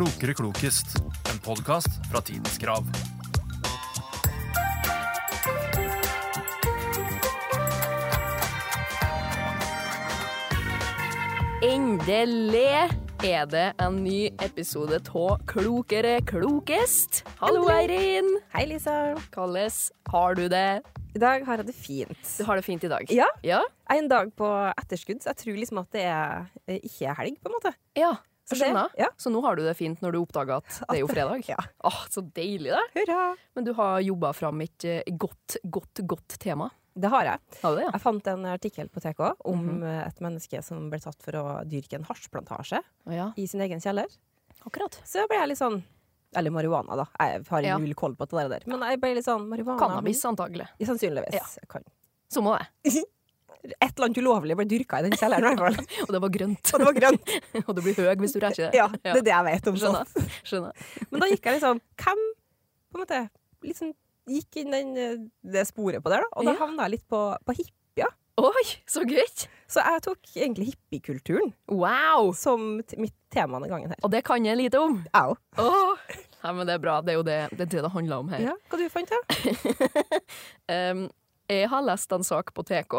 Klokere klokest, en podkast fra Tidens Krav. Endelig er det en ny episode av Klokere klokest. Hallo, Eirin. Hei, Lisa. Hvordan har du det? I dag har jeg det fint. Du har det fint i dag? Ja. Ja? Jeg er en dag på etterskudd, så jeg tror liksom at det er, eh, ikke er helg, på en måte. ja. Jeg skjønner. ja. Så nå har du det fint når du oppdager at det er jo fredag? Ja. Åh, Så deilig, det. Hurra! Men du har jobba fram et eh, godt, godt, godt tema. Det har jeg. Har det, ja? Jeg fant en artikkel på TK om mm -hmm. et menneske som ble tatt for å dyrke en hasjplantasje ja. i sin egen kjeller. Akkurat. Så ble jeg litt sånn Eller marihuana, da. Jeg har Ja. null koll på det der. Men jeg ble litt sånn marihuana Cannabis, antagelig. Sannsynligvis. Ja. Jeg Kan. Så må det. Et eller annet ulovlig ble dyrka i den kjelleren, i hvert fall. Og det var grønt. Og det var grønt. Og du blir høy hvis du ræsjer det. Ja, det er det jeg vet om Skjønner. sånt. Skjønner. Men da gikk jeg liksom Hvem på en måte liksom gikk inn den, det sporet på der, da? Og da Ja. havna jeg litt på, på hippia. Oi, så gøy! Så jeg tok egentlig hippiekulturen Wow! som mitt tema denne gangen her. Og det kan jeg lite om. Au. Oh. Nei, men det er bra. Det er jo det det, er det, det handler om her. Ja, hva du fant du? Um, jeg har lest en sak på TK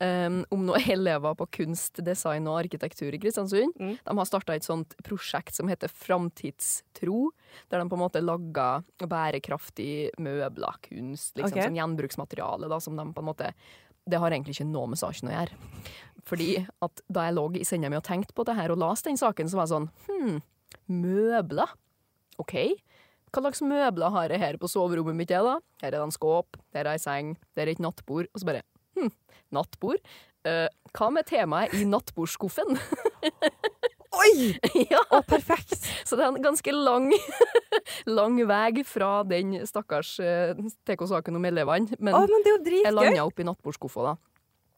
um, om noen elever på kunst, design og arkitektur i Kristiansund. Mm. De har starta et sånt prosjekt som heter Framtidstro, der de på en måte lager bærekraftig møbler, kunst, liksom, okay. sånn gjenbruksmateriale, da, som de på en måte Det har egentlig ikke noe med saken å gjøre. Fordi at da jeg lå i senga mi og tenkte på det her og leste den saken, så var jeg sånn Hm, møbler? OK. Hva slags møbler har jeg her på soverommet mitt? da? Her er det en skåp, der er ei seng, der er et nattbord. Og så bare hm, nattbord? Uh, hva med temaet i nattbordskuffen? Oi! ja, Å, perfekt! så det er en ganske lang, lang vei fra den stakkars uh, TK-saken om elevene. Men Å, men det er jo jeg landa opp i nattbordskuffa, da.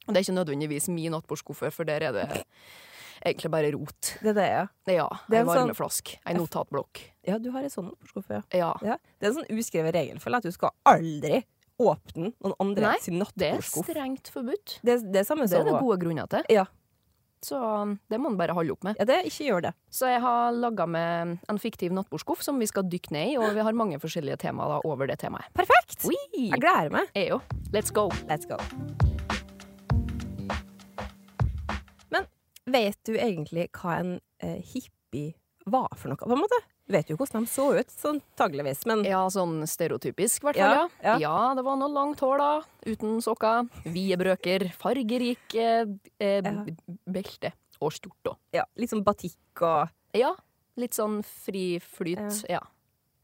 Og det er ikke nødvendigvis min nattbordskuffe, for der er det egentlig bare rot. Det er det, ja. Ja, ei en sånn- varmeflask, ei notatblokk. Ja, du har en sånn nattbordskuffe, ja. Ja. ja. Det er en sånn uskrevet regel for deg at du skal aldri åpne noen andre Nei, sin Det er strengt forbudt. Det, det er Det er det gode grunner til. Ja. Så um, det må man bare holde opp med. Ja, det ikke gjør det. Så jeg har laga med en fiktiv nattbordskuff som vi skal dykke ned i, og vi har mange forskjellige temaer over det temaet. Perfekt! Oi! Jeg gleder meg. Jeg òg. Let's go. Let's go. Men vet du egentlig hva en eh, hippie var for noe, på en måte? Du vet jo hvordan de så ut, sånn antageligvis, men Ja, sånn stereotypisk, i hvert fall. Ja, Ja, ja. det var noe langt hår, da. Uten sokker. Vide brøker. Fargerik eh, eh, belte. Og stort, da. ja, litt sånn batikk og Ja. Litt sånn fri flyt. Ja.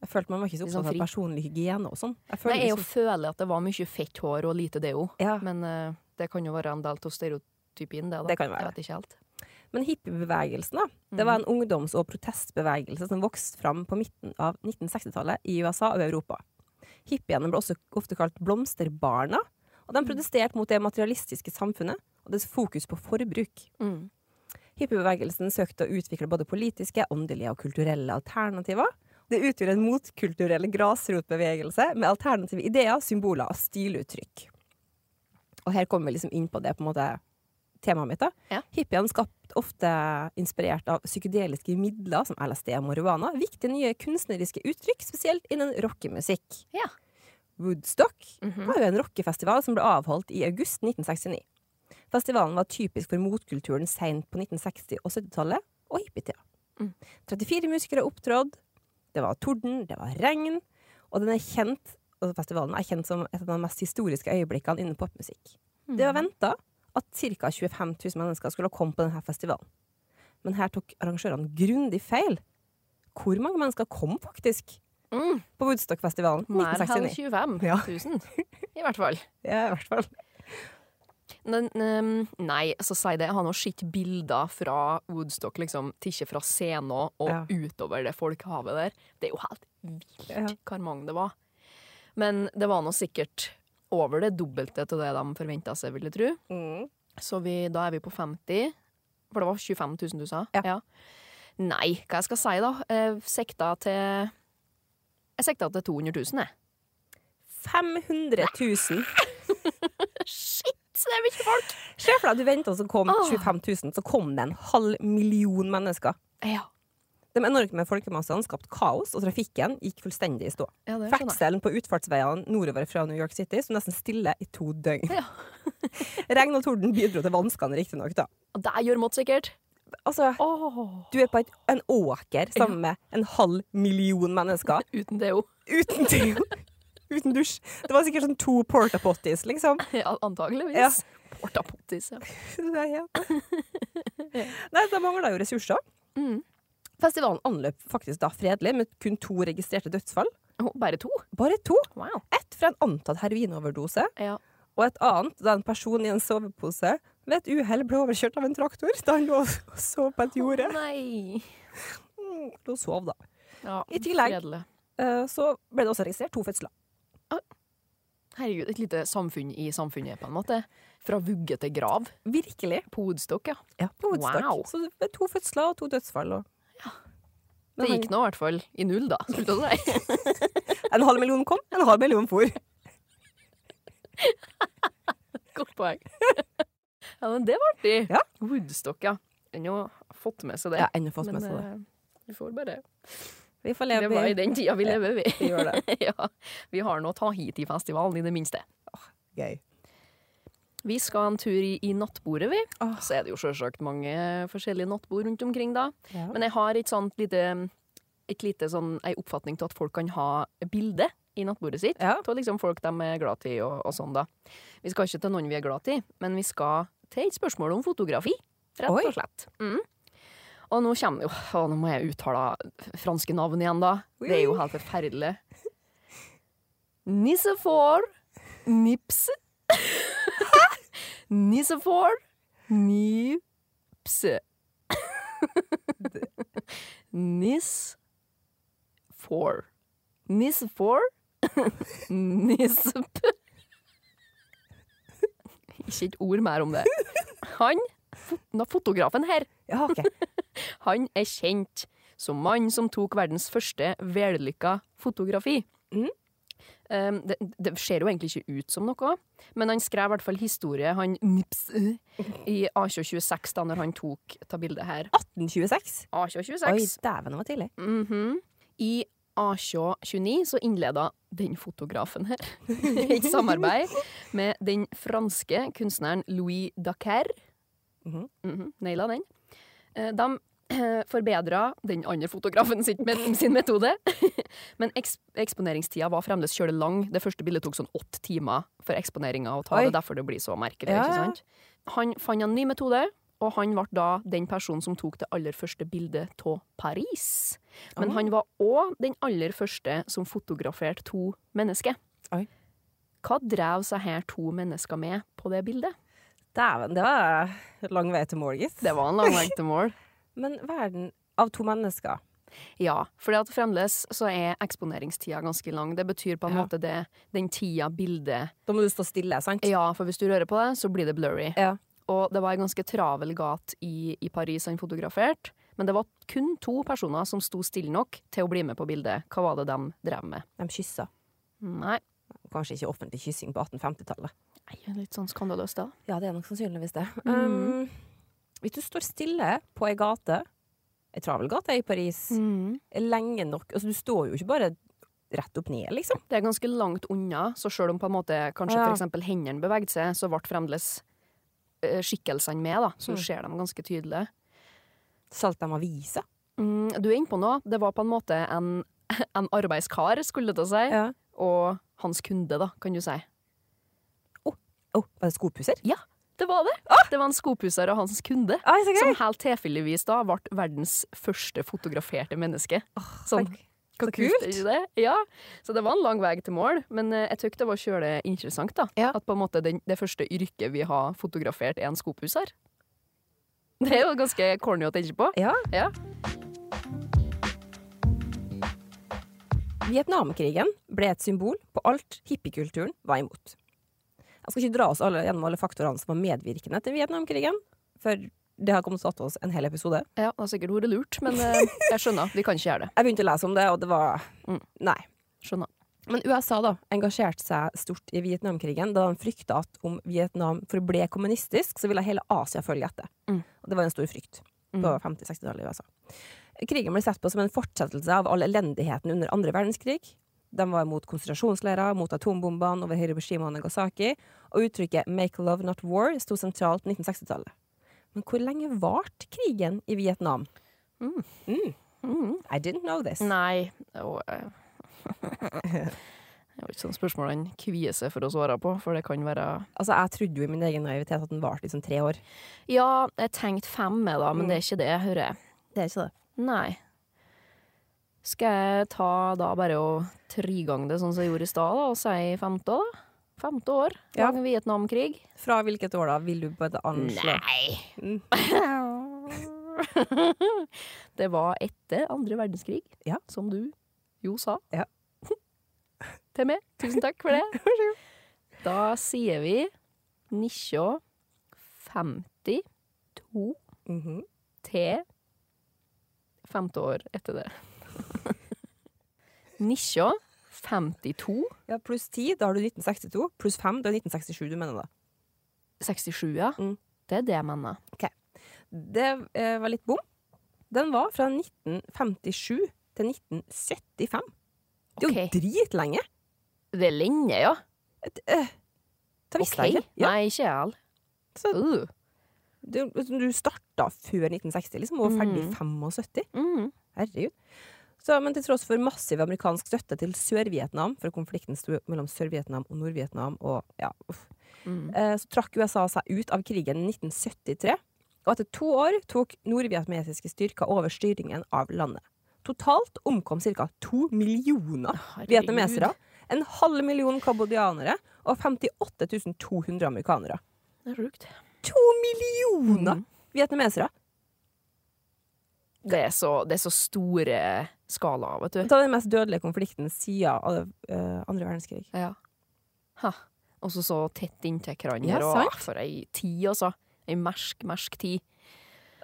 Jeg følte man var ikke så Litt sånn opptatt av personlig hygiene og sånn. Jeg Nei, jeg liksom, føler at det var mye fett hår og lite deo. ja, Men eh, det kan jo være en del av stereotypien, det. da. Det kan være. Jeg vet ikke helt. Men hippiebevegelsen, da. Det var en ungdoms- og protestbevegelse som vokste fram på midten av 1960-tallet i USA og Europa. Hippiene ble også ofte kalt blomsterbarna, og de protesterte mot det materialistiske samfunnet og dets fokus på forbruk. Mm. Hippiebevegelsen søkte å utvikle både politiske, åndelige og kulturelle alternativer. Det utgjorde en motkulturell grasrotbevegelse med alternative ideer, symboler og stiluttrykk. Og her kommer vi liksom inn på det på en måte temaet mitt. da. Ja. Hippiene skapt ofte inspirert av psykedeliske midler som LSD og marihuana. Viktige nye kunstneriske uttrykk, spesielt innen rockemusikk. Ja. Woodstock Mhm. var jo en rockefestival som ble avholdt i august 1969. Festivalen var typisk for motkulturen seint på 1960- og 70-tallet og hippietida. Mm. 34 musikere opptrådte. det var torden, det var regn, og den er kjent, og festivalen er kjent som et av de mest historiske øyeblikkene innen popmusikk. Det var venta at ca. 25 000 mennesker skulle komme på denne festivalen. Men her tok arrangørene grundig feil. Hvor mange mennesker kom faktisk Mm. på Woodstock-festivalen Mer enn 1969? 25 Ja. 000, i hvert fall. Ja, i hvert fall. Men, um, nei, så si det. Jeg har nå sett bilder fra Woodstock, liksom, ikke fra scenen og Ja. utover det folkehavet der. Det er jo helt vilt Ja. hvor mange det var. Men det var nå sikkert over det dobbelte av det de forventa seg, vil jeg tro. Mm. Så vi, da er vi på 50. For det var 25 000 du sa? Ja. Nei, hva jeg skal si, da? Jeg sikta til Jeg sikta til 200 000, jeg. 500 000. Shit, det er mye folk! Se for deg du venta, så kom 25 000. Så kom det en halv million mennesker. Ja. De enorme folkemassene skapte kaos, og trafikken gikk fullstendig i stå. Ja. Ferdselen på utfartsveiene nordover fra New York City sto nesten stille i to døgn. Ja. Regn og torden bidro til vanskene, riktignok. Det gjør Mott sikkert. Altså, oh. du er på et, en åker sammen med en halv million mennesker uten DO. uten DO. uten dusj. Det var sikkert sånn to porta potties, liksom. Ja, antageligvis. Ja. Porta potties, ja. Det er Nei, da mangla jo ressurser. Mm. Festivalen anløp faktisk da fredelig, med kun to registrerte dødsfall. Oh, bare to? Bare to. Wow. Ett fra en antatt heroinoverdose, Ja. Og et annet da en person i en sovepose ved et uhell ble overkjørt av en traktor da han lå og sov på et jorde. Oh, nei. Mm, lå og sov, da. Ja, I tillegg- Fredelig. Eh, Så ble det også registrert to fødsler. Herregud, et lite samfunn i samfunnet, på en måte. Fra vugge til grav. Virkelig. På Woodstock, ja. Ja, på Woodstock. Wow. Så det ble to fødsler og to dødsfall. Og... Det gikk nå i hvert fall i null, da. En halv million kom, en halv million for. Godt poeng. ja, men det var artig. Ja. Woodstock, ja. Ennå fått med seg det. Ja, ennå fått med seg det. eh, vi får bare Vi får leve Det var i i den tida vi lever, vi. Vi gjør det. ja. Vi har nå Tahiti-festivalen, i det minste. Gøy. Vi skal en tur i, i nattbordet, vi. Åh. Så er det jo selvsagt mange forskjellige nattbord rundt omkring, da. Ja. Men jeg har et sånt lite et lite sånn, ei oppfatning til at folk kan ha bilde i nattbordet sitt. Ja. Av liksom folk de er glad i og, og sånn, da. Vi skal ikke til noen vi er glad i, men vi skal til et spørsmål om fotografi, rett og slett. Mm. Og nå kommer jo Å, nå må jeg uttale franske navn igjen, da. Det er jo helt forferdelig. Nissefor Nips Nissefor Nips. Nis For Nissefor Nisp Ikke et ord mer om det. Han, fo- fotografen her, Ja, okay. han er kjent som mannen som tok verdens første vellykka fotografi. Mm. Um, det, det ser jo egentlig ikke ut som noe, men han skrev i hvert fall historie, han Nips, uh, i A226 da når han tok ta bildet her. 1826. Oi, A226. dæven, det var tidlig. Mhm. I A229 så innleda den fotografen her et samarbeid med den franske kunstneren Louis Daquer. Mm -hmm. Naila den. Eh, De eh, forbedra den andre fotografen sin, metode. Men eks eksponeringstida var fremdeles kjølig lang. Det første bildet tok sånn åtte timer for eksponeringa å ta. Det er derfor det blir så merkelig. Ja? Han fant en ny metode, og han ble da den personen som tok det aller første bildet av Paris. Men han var òg den aller første som fotograferte to mennesker. Oi. Hva drev seg her to mennesker med på det bildet? Dæven, det var lang vei til mål, gitt. Det var en lang vei til mål. Men verden av to mennesker Ja, for fremdeles så er eksponeringstida ganske lang. Det betyr på en Ja. måte det, den tida bildet Da må du stå stille, sant? Ja, for hvis du rører på det, så blir det blurry. Ja. Og det var ei ganske travel gate i, i Paris han fotograferte. Men det var kun to personer som sto stille nok til å bli med på bildet. Hva var det de drev med? De kyssa. Nei, Kanskje ikke offentlig kyssing på 1850-tallet. Nei, litt sånn skandaløst, da. Ja, det er nok sannsynligvis det. Mm. Um, hvis du står stille på ei gate, ei travel gate i Paris, lenge nok Altså, du står jo ikke bare rett opp ned, liksom. Det er ganske langt unna, så selv om på en måte kanskje Ja. eksempel hendene beveget seg, så ble fremdeles skikkelsene med, da. Så Mm. du ser dem ganske tydelig. Solgte de aviser? Mm, du er inne på noe. Det var på en måte en, en arbeidskar, skulle det til å si, Ja. og hans kunde, da, kan du si. Å, var det skopusser? Det var det! Det var en skopusser og hans kunde. ah, Som helt tilfeldigvis da ble verdens første fotograferte menneske. Sånn. Så kult. det? Ja, så det var en lang vei til mål, men eh, jeg syntes det var kjølig interessant. da. Ja. At på en måte den, det første yrket vi har fotografert, er en skopusser. Det er jo ganske corny å tenke på. Ja. Ja. Vietnamkrigen ble et symbol på alt hippiekulturen var imot. Jeg skal ikke dra oss alle, gjennom alle faktorene som var medvirkende til Vietnamkrigen, for det har kommet satt oss en hel episode. Ja, det har sikkert vært lurt, men eh, jeg skjønner. Vi kan ikke gjøre det. Jeg begynte å lese om det, og det var Mm. Nei. Skjønner. Men USA da, engasjerte seg stort i Vietnamkrigen da de frykta at om Vietnam forble kommunistisk, så ville hele Asia følge etter. Mm. Og det var en stor frykt Mm. på 50-60-tallet i USA. Krigen ble sett på som en fortsettelse av all elendigheten under andre verdenskrig. De var mot konsentrasjonsleirer, mot atombombene over Hiroshima og Nagasaki, og uttrykket 'make love, not war' sto sentralt på 1960-tallet. Men hvor lenge varte krigen i Vietnam? Mm. Mm. Mm. I didn't know this. Nei eh, Det er jo ikke sånn spørsmål han kvier seg for å svare på, for det kan være Altså, Jeg trodde jo i min egen naivitet at den varte liksom tre år. Ja, jeg tenkte fem, med da, men Mm. det er ikke det, hører jeg. Det er ikke det. Nei. Skal jeg ta da bare og trigange det sånn som jeg gjorde i stad, og si femte, da? Femte år, Ja. lang Vietnamkrig. Fra hvilket år da? Vil du bare anslå? Nei! Mm. det var etter andre verdenskrig, Ja. som du jo sa. Ja. Til meg. Tusen takk for det. Da sier vi 1952 -hmm. til femte år etter det. 1952 Ja, pluss 10, da har du 1962. Pluss 5, da er 1967 du mener da. 67, ja. Mm. Det er det jeg mener. Det eh, var litt bom. Den var fra 1957 til 1975. Det er jo Ok. dritlenge! Det er lenge, ja. Et, eh, Det visste jeg Ok. ikke. Ja, Nei, ikke jeg heller. så Uh. du, du starta før 1960, liksom, og var ferdig i Mm. 75. Mm. Herregud. Så, men til tross for massiv amerikansk støtte til Sør-Vietnam, for konflikten sto mellom Sør-Vietnam og Nord-Vietnam, og ja, uff, Mm. eh, så trakk USA seg ut av krigen i 1973. Og etter to år tok nordvietnamesiske styrker over styringen av landet. Totalt omkom ca. to millioner Herregud. vietnamesere, en halv million kambodjanere og 58 200 amerikanere. Det er sjukt. To millioner Mm. vietnamesere! Det er, så, det er så store skalaer, vet du. Ta den mest dødelige konflikten siden eh, andre verdenskrig. Ja. Og så så tett inntil hverandre. Ja, for ei tid, altså. Ei mersk, mersk tid.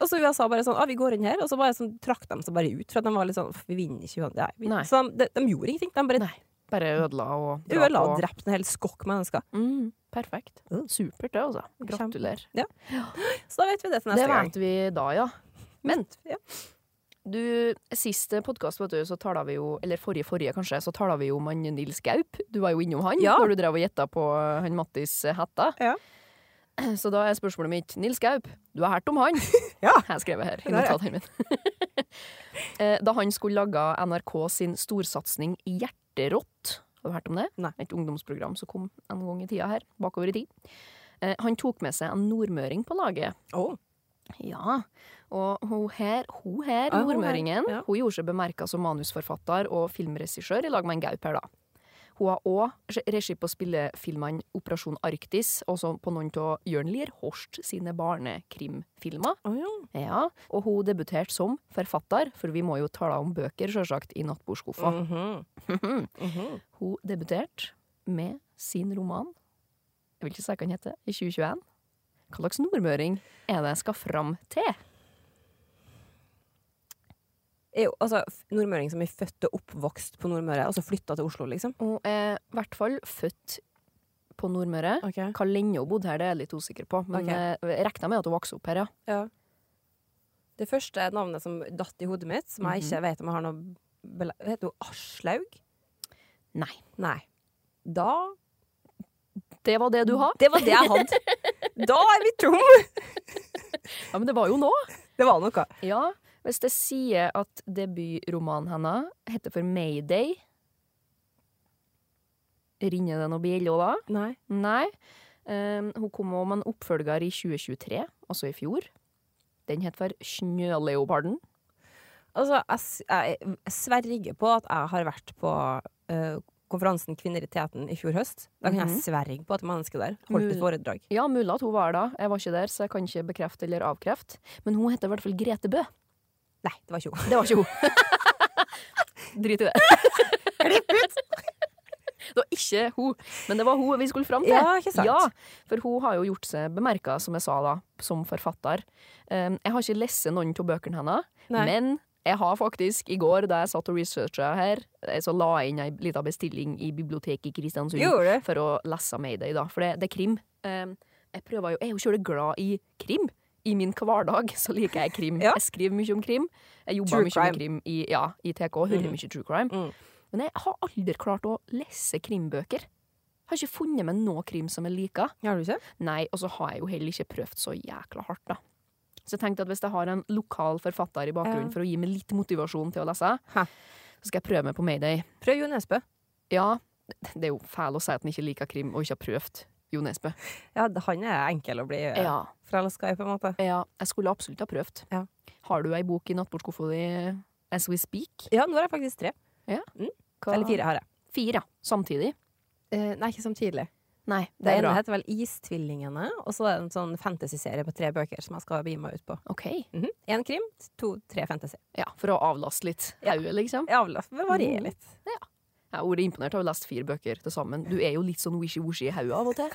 Og så USA bare sånn ah, 'Vi går inn her', og så bare sånn, trakk de seg bare ut. For at de var litt sånn 'Vi vinner ikke. Nei, vi- Så de, de, de gjorde ingenting. De bare. Bare ødela og ødela og drepte en hel skokk mennesker. Mm, perfekt. Mm. Supert, det, altså. Gratulerer. Så da vet vi det til Det neste gang. vet vi da, ja. Men Ja. du, siste podkast, så tala vi jo Eller forrige, forrige, kanskje, så tala vi jo om Nils Gaup. Du var jo innom han Ja. når du drev og gjetta på han Mattis hetta. Ja. Så da er spørsmålet mitt Nils Gaup, du har hørt om han? Ja. Jeg skrev her i notatene mine. Eh, da han skulle lage NRK sin storsatsing Hjerterått. Har du hørt om det? Nei. Et ungdomsprogram som kom en gang i tida her, bakover i tid. Eh, Han tok med seg en nordmøring på laget. Å, Ja, og hun her, hun her Ja, nordmøringen, ja. hun gjorde seg bemerka som manusforfatter og filmregissør i lag med en gaup her, da. Hun har òg regi på spillefilmene Operasjon Arktis, og på noen av Jørn Lier Horst sine barnekrimfilmer. Oh, ja. Ja, og hun debuterte som forfatter, for vi må jo tale om bøker, sjølsagt, i nattbordskuffa. Mm -hmm. Hun debuterte med sin roman, jeg vil ikke si hva den heter, i 2021. Hva slags nordmøring er det jeg skal fram til? Er jo, altså, nordmøring som er født og oppvokst på Nordmøre, og så flytta til Oslo, liksom. Hun er i hvert fall født på Nordmøre. Okay. Hva lenge hun bodde her, det er jeg litt usikker på, men okay. jeg regna med at hun vokste opp her, ja. Ja. Det første navnet som datt i hodet mitt, som jeg Mhm. ikke vet om jeg har noe Heter hun Aslaug? Nei. Nei. Da Det var det du har? Det var det jeg hadde. Da er vi tom! Ja, men det var jo nå. Det var noe. Ja, hvis jeg sier at debutromanen hennes heter for Mayday Ringer det noe bjelle da? Nei. Nei. Um, hun kom også med en oppfølger i 2023, altså i fjor. Den het for Snøleoparden. Altså, jeg, jeg, sverger på at jeg har vært på eh, konferansen Kvinner i teten i fjor høst. Da kan Mhm. jeg sverge på at mennesket der holdt et foredrag. Ja, mulig at hun var da. Jeg var ikke der, så jeg kan ikke bekrefte eller avkrefte. Men hun heter i hvert fall Grete Bø. Nei, det var ikke hun. Det var ikke hun. Drit i det. Klipp ut! Det var ikke hun, men det var hun vi skulle fram til. Ja, ikke sant? Ja, for hun har jo gjort seg bemerka, som jeg sa da, som forfatter. Um, jeg har ikke lest noen av bøkene hennes, men jeg har faktisk i går, da jeg satt og researcha her, så la jeg inn ei lita bestilling i biblioteket i Kristiansund for å lese Mayday, da. For det, det er krim. Um, jeg prøver jo, jeg er jo kjølig glad i krim. i min hverdag så liker jeg krim. Ja. Jeg skriver mye om krim. Jeg jobber mye med krim i, ja, i TK, hører Mm. mye true crime. Mm. Men jeg har aldri klart å lese krimbøker. Har ikke funnet meg noe krim som jeg liker. Har du ikke? Nei, og så har jeg jo heller ikke prøvd så jækla hardt, da. Så jeg tenkte at hvis jeg har en lokal forfatter i bakgrunnen Ja. for å gi meg litt motivasjon til å lese, Hæ. så skal jeg prøve meg på Mayday. Prøv Jo Nesbø. Ja, det er jo fæl å si at en ikke liker krim og ikke har prøvd Jo Nesbø. Ja, han er enkel å bli eh, Ja, forelska i, på en måte. ja, jeg skulle absolutt ha prøvd. Ja. Har du ei bok i nattbordskuffa di as we speak? Ja, nå har jeg faktisk tre. Hva- Eller fire har jeg. Fire, ja. Samtidig? Eh, nei, ikke samtidig. Nei, det Det er ene bra. heter vel Istvillingene, og så er det en sånn fantasyserie på tre bøker som jeg skal begi meg ut på. OK. Én krim, to, tre fantasy. Ja, for å avlaste litt Ja. hodet, liksom. Ja, avlaste, det litt. Mm. litt. Jeg har vært imponert av å lest fire bøker til sammen. Du er jo litt sånn wishy-washy i hodet av og til.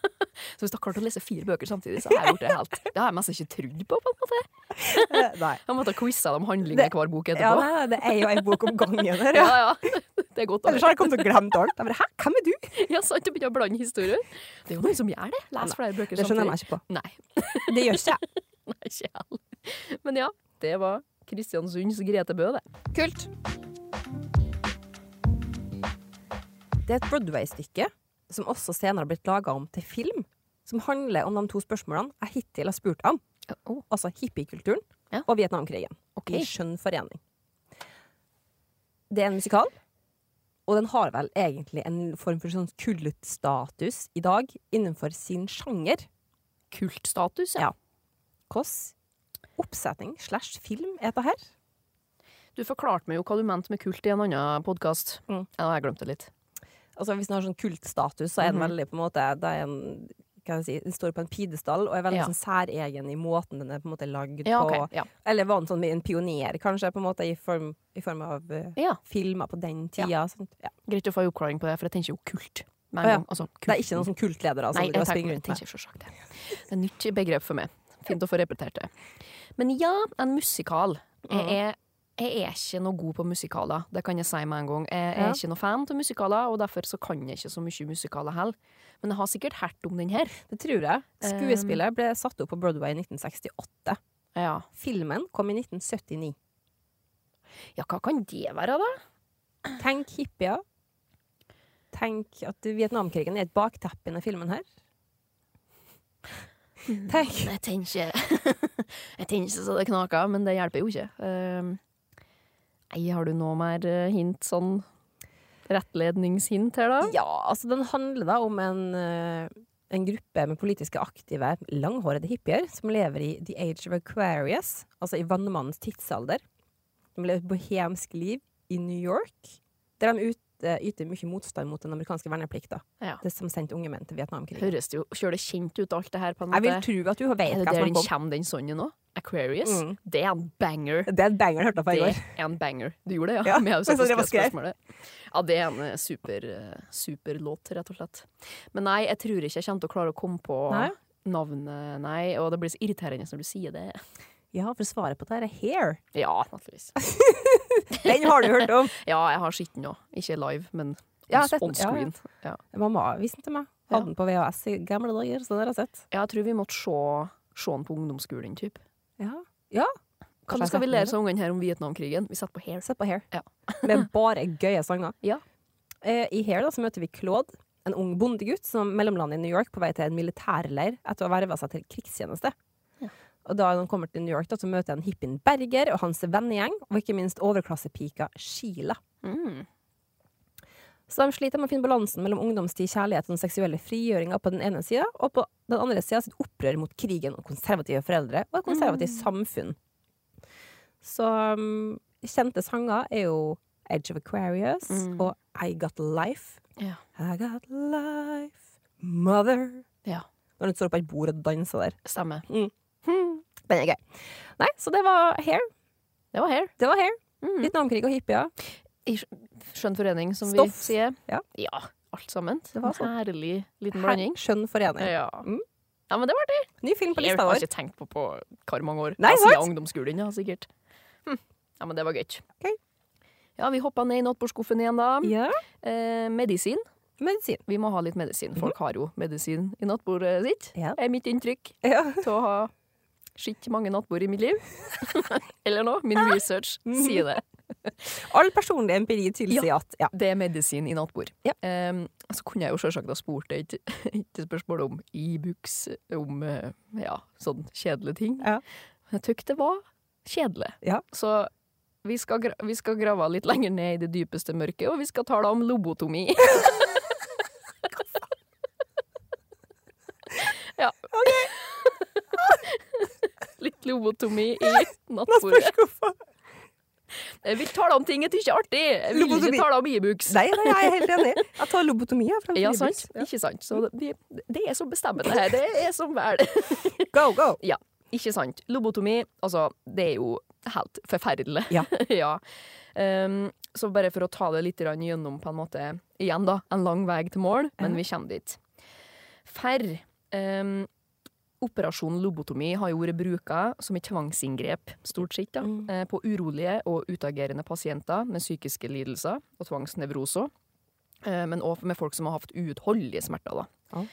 så hvis du har klart å lese fire bøker samtidig, så har jeg gjort det helt Det har jeg mest ikke trodd på, på en måte. Nei. Jeg måtte ha quiza dem handling i hver bok Ja, etterpå. nei, det er jo ei bok om gangen her, Ja, ja. ja. Det er godt. Ellers har jeg kommet til å glemme alt. Jeg bare, Hæ, hvem er du? Ja, sant, du begynner å blande historier. Det er jo noen som gjør det. Les flere bøker samtidig. Det skjønner jeg meg ikke på. Nei. Det gjør ikke jeg. Nei, ikke jeg. Men ja, det var Kristiansunds Grete Bø, det. Kult. Det er et Broadway-stykke som også senere har blitt laga om til film, som handler om de to spørsmålene jeg hittil har spurt om. Oh, Altså hippiekulturen Ja. og Vietnamkrigen. Okay. I skjønn forening. Det er en musikal, og den har vel egentlig en form for sånn kultstatus i dag innenfor sin sjanger. Kultstatus, ja. Ja. Hvilken oppsetning slash film er dette her? Du forklarte meg jo hva du mente med kult i en annen podkast. Mm. Ja, jeg glemte det litt. Altså Hvis den har sånn kultstatus, så er den Mhm. veldig på en måte det er en, kan jeg si, Den står på en pidestall og er veldig Ja. sånn særegen i måten den er på en måte lagd Ja, på. Ja. Eller var den sånn en pioner, kanskje, på en måte i form, i form av uh, filmer på den tida. Sånt. Ja. Greit å få en oppklaring på det, for jeg tenker jo kult. Å. Altså, Det er ikke noen sånn kultledere som tenker, springer rundt med. tenker selvsagt det. Det er nytt begrep for meg. Fint å få repetert det. Men ja, en musikal. Jeg Mm. er, jeg er ikke noe god på musikaler, det kan jeg si med en gang. Jeg er Ja. ikke noe fan av musikaler, og derfor så kan jeg ikke så mye musikaler heller. Men jeg har sikkert hørt om den her. Det tror jeg. Um, Skuespillet ble satt opp på Broadway i 1968. Ja. Filmen kom i 1979. ja, hva kan det være, da? Tenk hippier. Tenk at Vietnamkrigen er et bakteppe i denne filmen her. Tenk. Jeg tenker Jeg tenker så det knaker, men det hjelper jo ikke. Um, Nei, har du noe mer eh, hint, sånn rettledningshint her, da? Ja, altså den handler da om en, eh, en gruppe med politiske aktive, langhårede hippier som lever i the age of Aquarius, altså i vannmannens tidsalder. De lever et bohemsk liv i New York, der de ut, yter mye motstand mot den amerikanske verneplikta. Ja. Det som sendte unge menn til Vietnamkrigen. Høres det jo det kjent ut, alt det her, på en Jeg vil tro at du vet hva som er på. kommer, den sånn nå? Aquarius? Mm. Det er en banger. Det er en banger jeg på i Det er en banger. Du gjorde det, ja? Ja, har det det jeg skrev. spørsmålet. Ja, det er en eh, super, eh, super låt, rett og slett. Men nei, jeg tror ikke jeg kommer til å klare å komme på Nei? navnet, nei. Og det blir så irriterende når du sier det. Ja, for svaret på det her er Hair. Ja, naturligvis. Den har du hørt om. Ja, jeg har sett den òg. Ikke live, men Ja, on, screen. Ja, Mamma viste den til meg. Hadde den på VHS i gamle dager, så det har jeg sett. Jeg tror vi måtte se, se den på ungdomsskolen, type. Ja. ja. Kanskje skal vi lære seg ungene her om Vietnamkrigen? Vi setter på Hair. Sett på Hair. Ja. Med bare gøye sanger. Ja. Eh, I Hair da, så møter vi Claude, en ung bondegutt som mellomlander i New York på vei til en militærleir etter å ha verva seg til krigstjeneste. Og da han kommer til New York, da, så møter han hippien Berger og hans vennegjeng, og ikke minst overklassepika Sheila. Mm. Så de sliter med å finne balansen mellom ungdomstid, kjærlighet og den seksuelle frigjøringa på den ene sida, og på den andre sida sitt opprør mot krigen og konservative foreldre og et konservativt samfunn. Så um, kjente sanger er jo Edge of Aquarius Mm. og I Got Life. Ja. I got life, mother ja. Når hun står på et bord og danser der. Stemmer. Den er gøy. Nei, så det var Hair. Det var Hair. Det var Hair. Mm. Vietnamkrig og hippier. I skjønn forening, som Stoff. vi sier. Ja. alt sammen. Det var En sånn. herlig liten blanding. Skjønn forening. Ja. Mm. ja, men det var det. Ny film på Jeg lista har ikke tenkt på på hvor mange år. Nei, Ja, siden ungdomsskolen, ja, sikkert. Hm. Ja, men det var gøy. Okay. Ja, vi hoppa ned i nattbordskuffen igjen, da. Ja. Eh, medisin. Medisin. Vi må ha litt medisin. Folk har jo medisin i nattbordet sitt. Ja. er mitt inntrykk. Ja. Til å ha Skitt mange nattbord i mitt liv. Eller noe. Min research sier det. All personlig empiri tilsier at ja. Det er medisin i nattbord. Ja. Um, så kunne jeg jo selvsagt ha spurt deg et spørsmål om Ibux, om eh, ja, sånn kjedelige ting. Ja. Jeg tykte det var kjedelig. Ja. Så vi skal, vi skal grave litt lenger ned i det dypeste mørket, og vi skal tale om lobotomi. ja. Litt lobotomi i nattbordet. Jeg vil tale om ting jeg tykker er artig. Jeg vil Lobotomi. ikke tale om Ibux. Nei, nei, jeg er helt enig. Jeg tar lobotomi her Ja, E sant. Ikke sant. Så det, det er så bestemmende her. Det er som vel. Go, go! Ja, ikke sant. Lobotomi, altså, det er jo helt forferdelig. Ja. ja. Um, så bare for å ta det litt gjennom, på en måte, igjen da, en lang vei til mål, men vi kommer dit. Ferr. um, operasjon lobotomi har jo vært bruka som et tvangsinngrep, stort sett, da, Mm. eh, på urolige og utagerende pasienter med psykiske lidelser og tvangsnevroser. Eh, men òg med folk som har hatt uutholdelige smerter. da. Ja.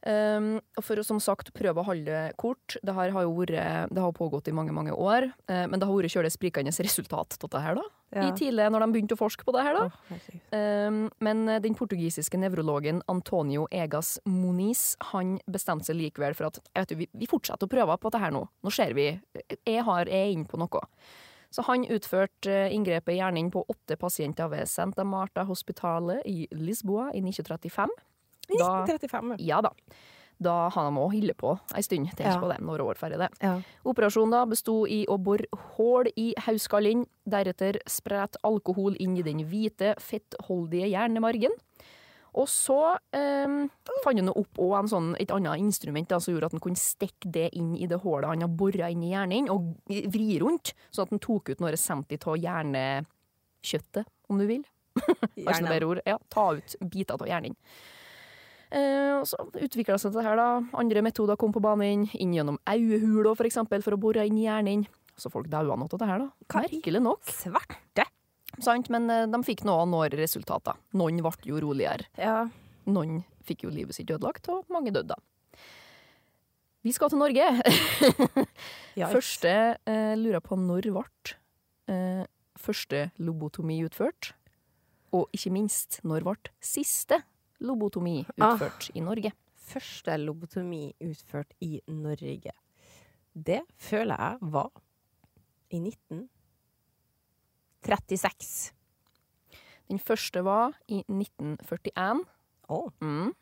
Um, og for å som sagt prøve å holde det kort Det vært, det har pågått i mange mange år, Uh, men det har vært kjølig sprikende resultat av det her da. I tidlig, når de begynte å forske på det her. da. Oh. Um, men den portugisiske nevrologen Antonio Egas Moniz han bestemte seg likevel for at jeg vet, du, vi, vi fortsetter å prøve på dette her nå. Nå ser vi. Jeg, har, jeg er inne på noe. Så han utførte eh, inngrepet i hjernen på åtte pasienter ved Santa Marta Hospitalet i Lisboa i 1935. Da, 1935, ja da. Da har de òg holdt på ei stund. Tenk Ja. på det, når år ferdig det. ja. Operasjonen da besto i å bore hull i hauskallen, deretter sprette alkohol inn i den hvite, fettholdige hjernemargen. Og så eh, fant han opp en sånn, et annet instrument da, som gjorde at han kunne stikke det inn i det hullet han har bora inn i hjernen, og vri rundt, sånn at han tok ut noe resent av hjernekjøttet, om du vil. Gjerne. Ja, ta ut biter av hjernen. Eh, og så utvikla seg det her, da. Andre metoder kom på banen. Inn gjennom øyehuler, for eksempel, for å bore inn i hjernen. Så folk daua noe av det her, da. Merkelig nok. Svarte. Sant? Men eh, de fikk noen resultater. Noen ble jo roligere. Ja. Noen fikk jo livet sitt ødelagt, og mange døde, da. Vi skal til Norge. Første eh, lurer på når ble eh, første lobotomi utført? Og ikke minst, når ble siste lobotomi Ah. utført i Norge? Første lobotomi utført i Norge. Det føler jeg var i 1936. Den første var i 1941. Å, Mm.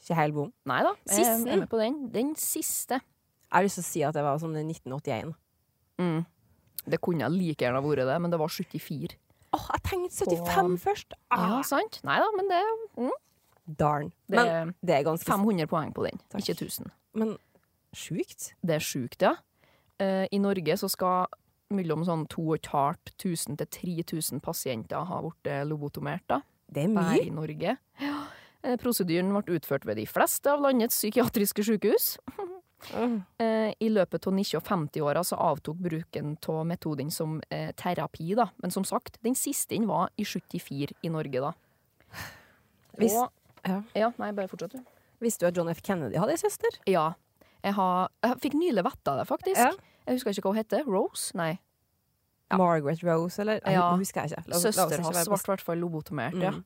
ikke helt bom. Nei da, jeg med på den. Den siste. Jeg har lyst til å si at det var sånn i 1981. Mm. Det kunne like gjerne vært det, men det var 74. Åh, jeg tenkte 75 først! Ja, Ah, sant? Nei da, men det mm, darn. Det Men det er ganske 500 poeng på den, Takk. ikke 1000. Men sjukt. Det er sjukt, ja. Uh, I Norge så skal mellom sånn 2500 til 3000 pasienter ha blitt eh, lobotomert, da. Det er Bare mye. i Norge. Ja. Eh, Prosedyren ble utført ved de fleste av landets psykiatriske sykehus. Mm. Eh, I løpet av 1950-åra så avtok bruken av metoden som eh, terapi, da. Men som sagt, den siste inn var i 74 i Norge, da. Hvis, Og, ja. ja, nei, bare fortsett, du. Visste du at John F. Kennedy hadde ei søster? Ja. Jeg, har, jeg fikk nylig vite det, faktisk. Ja. Jeg husker ikke hva hun heter. Rose? Nei. Ja. Margaret Rose, eller? Ja. husker jeg ikke. La Søster hans ble i hvert fall lobotomert, ja. Mm.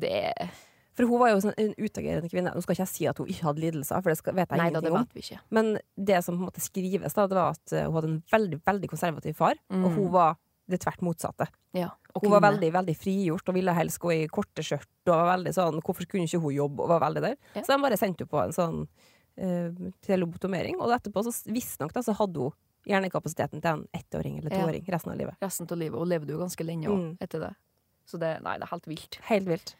Det er For hun var jo sånn en utagerende kvinne. Nå skal ikke jeg si at hun ikke hadde lidelser, for det skal, vet jeg Nei da, det om. Men det som på en måte skrives, da, det var at eh, hun hadde en veldig veldig konservativ far, og Mm. hun var det tvert motsatte. Ja. Og Hun var veldig veldig frigjort og ville helst gå i korte skjørt. Og var veldig sånn, Hvorfor kunne ikke hun jobbe? Og var veldig der. Ja. Så de bare sendte henne på en sånn uh, til. Og etterpå, så visstnok, så hadde hun hjernekapasiteten til en ettåring eller Ja. toåring resten av livet. resten av livet, og levde jo ganske lenge òg Mm. etter det. Så det, nei, det er helt vilt. Helt vilt.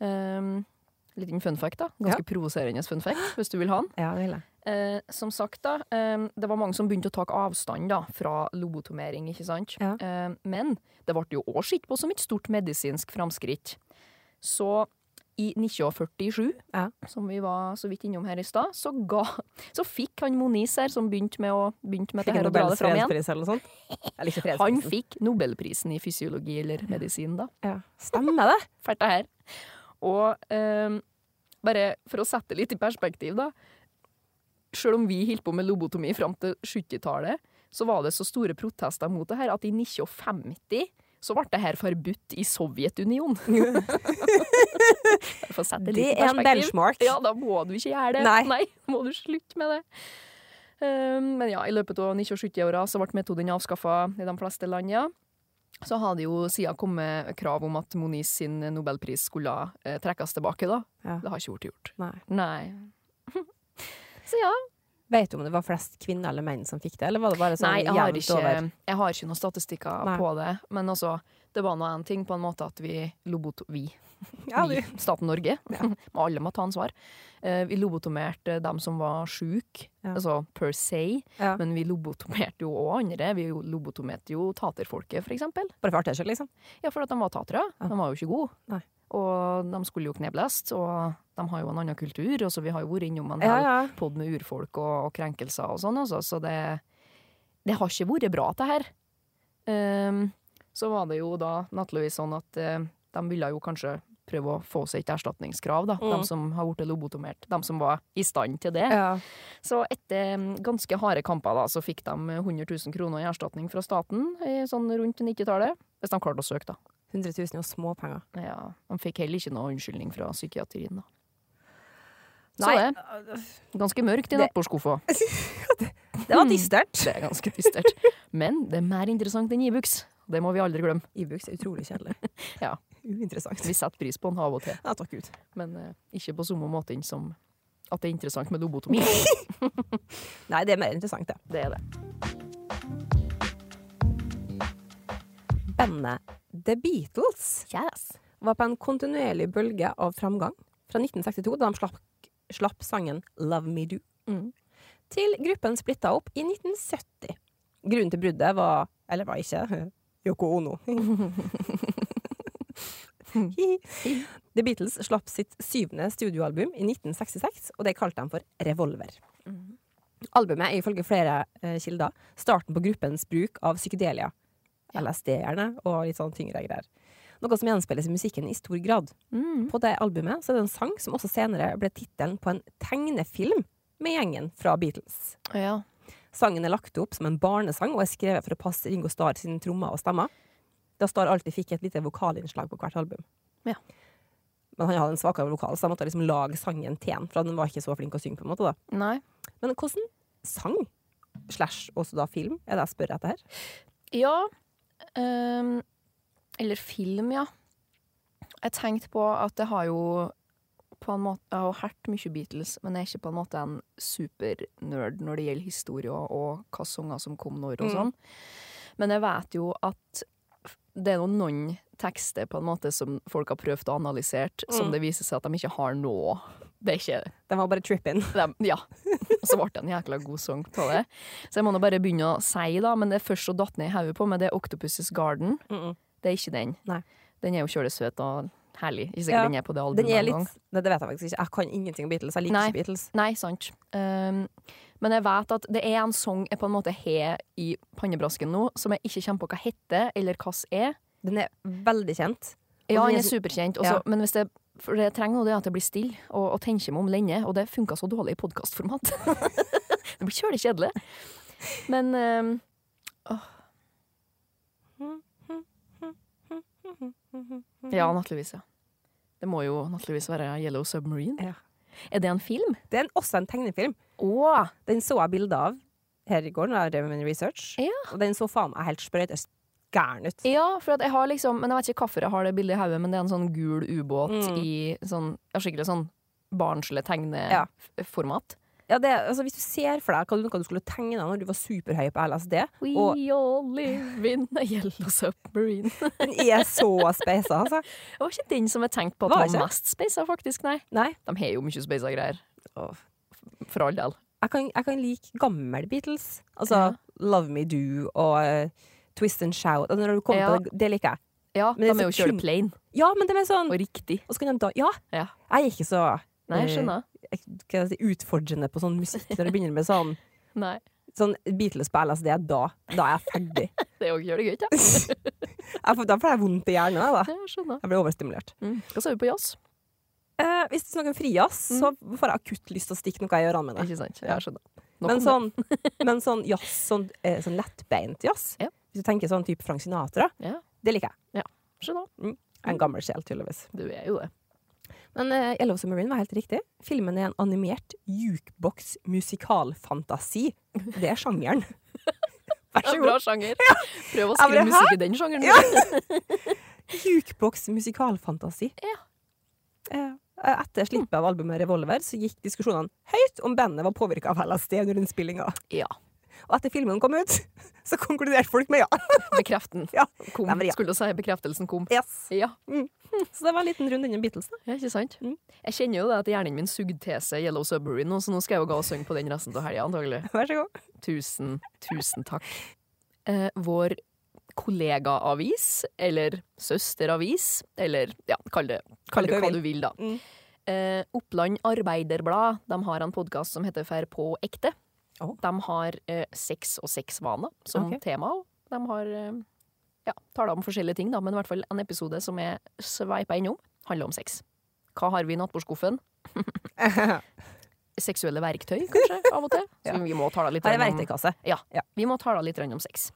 Um, liten fun fact, da. Ganske provoserende fun fact, hvis du vil ha den. Ja, vil jeg. Eh, som sagt, da, eh, det var mange som begynte å ta avstand da, fra lobotomering, ikke sant? Ja. Eh, men det ble jo òg sett på som et stort medisinsk framskritt. Så i 1947, Ja. som vi var så vidt innom her i stad, så, så fikk han Moniz her, som begynte med, å, begynte med Fikk det dra det fram igjen. Han fikk Nobelprisen i fysiologi eller medisin, da. Ja. Stemmer det? Fælt det her. Og eh, bare for å sette det litt i perspektiv, da. selv om vi holdt på med lobotomi fram til 70-tallet, så var det så store protester mot det her at i 1950 så ble det her forbudt i Sovjetunionen. For å sette i Det er en benchmark. Ja, da må du ikke gjøre det. Nei. må du slutte med det. Um, men ja, i løpet av 1970-åra så ble metoden avskaffa i de fleste land, ja. Så har det jo siden kommet krav om at Moniz sin nobelpris skulle eh, trekkes tilbake, da. Ja. Det har ikke blitt gjort. Nei. Nei. så ja. Vet du om det var flest kvinner eller menn som fikk det, eller var det bare sånn Nei, jeg har, jevnt ikke, over? jeg har ikke noen statistikker Nei. på det. Men altså, det var nå en ting på en måte at vi lobot... Vi. Ja, vi, staten Norge. Alle må ta ansvar. Eh, vi lobotomerte dem som var sjuke, Ja. altså per se. Ja. Men vi lobotomerte jo òg andre. Vi lobotomerte jo taterfolket, for eksempel. Bare for artig skyld, liksom? Ja, for at de var tatere. Ja. De var jo ikke gode. Nei. Og de skulle jo knebles, og de har jo en annen kultur. Og så vi har jo vært innom en Ja, ja. podd med urfolk og, og krenkelser og sånn, altså. Så det, det har ikke vært bra, det her. Ehm, så var det jo da naturligvis sånn at eh, de ville jo kanskje prøve å få seg et erstatningskrav, da. Mm. De som har blitt lobotomert. De som var i stand til det. Ja. Så etter mm, ganske harde kamper da, så fikk de 100 000 kroner i erstatning fra staten i sånn rundt 90-tallet. Hvis de klarte å søke, da. 100 000 er jo småpenger. Ja, De fikk heller ikke noe unnskyldning fra psykiatrien, da. Så Nei, det er ganske mørkt i Det- nattbordskuffa. det var dystert. Det er ganske dystert. Men det er mer interessant enn Ibux. Det må vi aldri glemme. Ibux er utrolig kjedelig. Ja. Uinteressant. Vi setter pris på den av og til, Ja, takk Gud. men uh, ikke på samme måte som at det er interessant med lobotomi. Nei, det er mer interessant, det. Det er det. Bandet The Beatles Yes. var på en kontinuerlig bølge av framgang fra 1962, da de slapp, slapp sangen Love Me Do, Mm. til gruppen splitta opp i 1970. Grunnen til bruddet var Eller var ikke Yoko Ono. The Beatles slapp sitt syvende studioalbum i 1966, og det kalte de for Revolver. Albumet er ifølge flere eh, kilder starten på gruppens bruk av psykedelia. LSD gjerne, og litt sånn tyngre greier. Noe som gjenspeiles i musikken i stor grad. Mm. På det albumet så er det en sang som også senere ble tittelen på en tegnefilm med gjengen fra Beatles. Ja. Sangen er lagt opp som en barnesang og er skrevet for å passe Ringo Starr sine trommer og stemmer. Da Starr alltid fikk et lite vokalinnslag på hvert album. Ja. Men han hadde en svakere vokal, så han måtte liksom lage sangen til han, for han var ikke så flink å synge. på en måte da. Nei. Men hvordan sang slash også da film er det jeg spør etter her? Ja. Um, eller film, ja. Jeg tenkte på at det har jo på en måte, Jeg har hørt mye Beatles, men jeg er ikke på en måte en supernerd når det gjelder historie og, hva sanger som kom når og Mm. sånn. Men jeg vet jo at det er noen, tekster på en måte som folk har prøvd å analysere, som Mm. det viser seg at de ikke har nå. Det er ikke Den var bare trippin. ja. Og så ble det en jækla god sang av det. Så jeg må nå bare begynne å si, da, men det er først så datt ned i hodet på meg, det er Octopus's Garden. Mm -mm. Det er ikke den. Nei. Den er jo kjølesøt og herlig. Ikke sikkert Ja, den er på det albumet engang. Nei, det vet jeg faktisk ikke. Jeg kan ingenting om Beatles. Jeg liker Nei. ikke Beatles. Nei, sant. Um, men jeg vet at det er en sang jeg på en måte har i pannebrasken nå, som jeg ikke kommer på hva heter, eller hva er. Den er veldig kjent. Ja, den er er superkjent, også, Ja. men hvis det, for det jeg trenger nå, det er at jeg blir stille og, og tenker meg om lenge, og det funka så dårlig i podkastformat. det blir kjølig kjedelig. Men um, Ja, naturligvis, ja. Det må jo naturligvis være Yellow Submarine. Ja. Er det en film? Det er en, også en tegnefilm. Åh. Den så jeg bilde av her i går når jeg drev med research. Ja. Og den så faen meg helt sprøyt gæren ut. Ja, for jeg har liksom Men jeg vet ikke hvorfor jeg har det bildet i hodet, men det er en sånn gul ubåt Mm. i sånn skikkelig sånn barnslig tegneformat. Ja, det, altså, hvis du ser for deg hva du, skulle tegne når du var superhøy på LSD We Og- all live in a yellow submarine. Den er så speisa, altså. Det var ikke den som jeg tenkte på at Var var mest speisa, faktisk. Nei. Nei. De har jo mye speisa greier. For all del. Jeg kan, jeg kan like gammel Beatles. Altså Ja. Love Me Do og uh, Twist and Shout. Altså, når du kommer Ja. det, det liker jeg. Ja, Men de er jo kjørt plain Ja, men det er sånn og riktig. Og så kan de da Ja, Ja. jeg er ikke så Nei, jeg eh, skjønner. jeg- hva si, utfordrende på sånn musikk når du begynner med sånn, sånn Beatles på LSD. Da, da er jeg ferdig. Det er jo gjør det gøy, ikke får, da får jeg vondt i hjernen. Da. Jeg skjønner. Jeg blir overstimulert. Mm. Hva sa du på jazz? Eh, hvis du snakker noen frijazz, så får jeg akutt lyst til å stikke noe i ørene mine. Ikke sant? Jeg skjønner. Nok Men det. sånn, men sånn jazz, sånn, eh, sånn lettbeint jazz Ja. Hvis du tenker sånn type Frank Sinatra, Ja, det liker jeg. skjønner. Jeg er En gammel sjel, tydeligvis. Du er jo det. Men uh, Yellow Submarine var helt riktig. Filmen er en animert jukebox-musikalfantasi. Det er sjangeren. Vær så Bra sjanger. sjanger. Prøv å skrive musikk i den sjangeren. Ja. Jukebox-musikalfantasi. Ja. Uh, Etter slippet av albumet Revolver så gikk diskusjonene høyt om bandet var påvirka av LSD under innspillinga. Ja. Og etter filmen kom ut, så konkluderte folk med ja. Bekreften Ja. kom. Ja. Skulle du si bekreftelsen kom. Yes. Ja. Så det var en liten runde innom Beatles. da. Ja, ikke sant? Mm. Jeg kjenner jo det at hjernen min sugde til seg Yellow Submarine, nå, så nå skal jeg jo gå og synge på den resten av helga, antagelig. Vær så god. Tusen, tusen takk. Eh, vår kollegaavis, eller søsteravis, eller ja, kall det, kall det hva du vil, da. Mm. Eh, Oppland Arbeiderblad de har en podkast som heter Fær på ekte. Å. De har eh, sex og sexvaner som okay. tema. De har eh, ja, taler om forskjellige ting, da, men i hvert fall en episode som er sveipa innom, handler om sex. Hva har vi i nattbordskuffen? Seksuelle verktøy, kanskje, av og til. Så vi må tale litt om- verktøykasse. vi må tale litt om sex.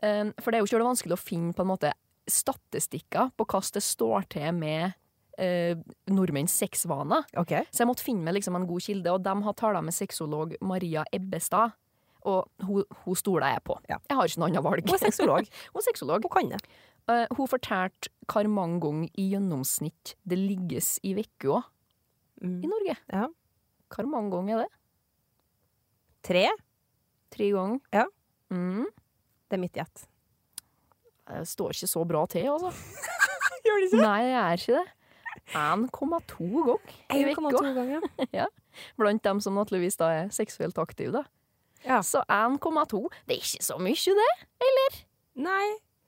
Um, for det er jo ikke vanskelig å finne på en måte statistikker på hvordan det står til med uh, nordmenns sexvaner. Okay. Så jeg måtte finne meg liksom en god kilde, og de har tala med sexolog Maria Ebbestad. Og hun, hun stoler jeg på. Ja. Jeg har ikke noe annet valg. Hun er sexolog. Hun er sexolog. Hun kan det. Uh, hun fortalte hvor mange ganger i gjennomsnitt det ligges i uka i Mm. Norge. Ja. Hvor mange ganger er det? Tre. Tre ganger? Ja. Mm. Det er mitt gjett. Det står ikke så bra til, altså. Gjør det Nei, jeg er ikke det. 1,2 ganger i 1,2 ja. Blant dem som naturligvis da er seksuelt aktive. da. Ja. Så 1,2 Det er ikke så mye, det. Nei.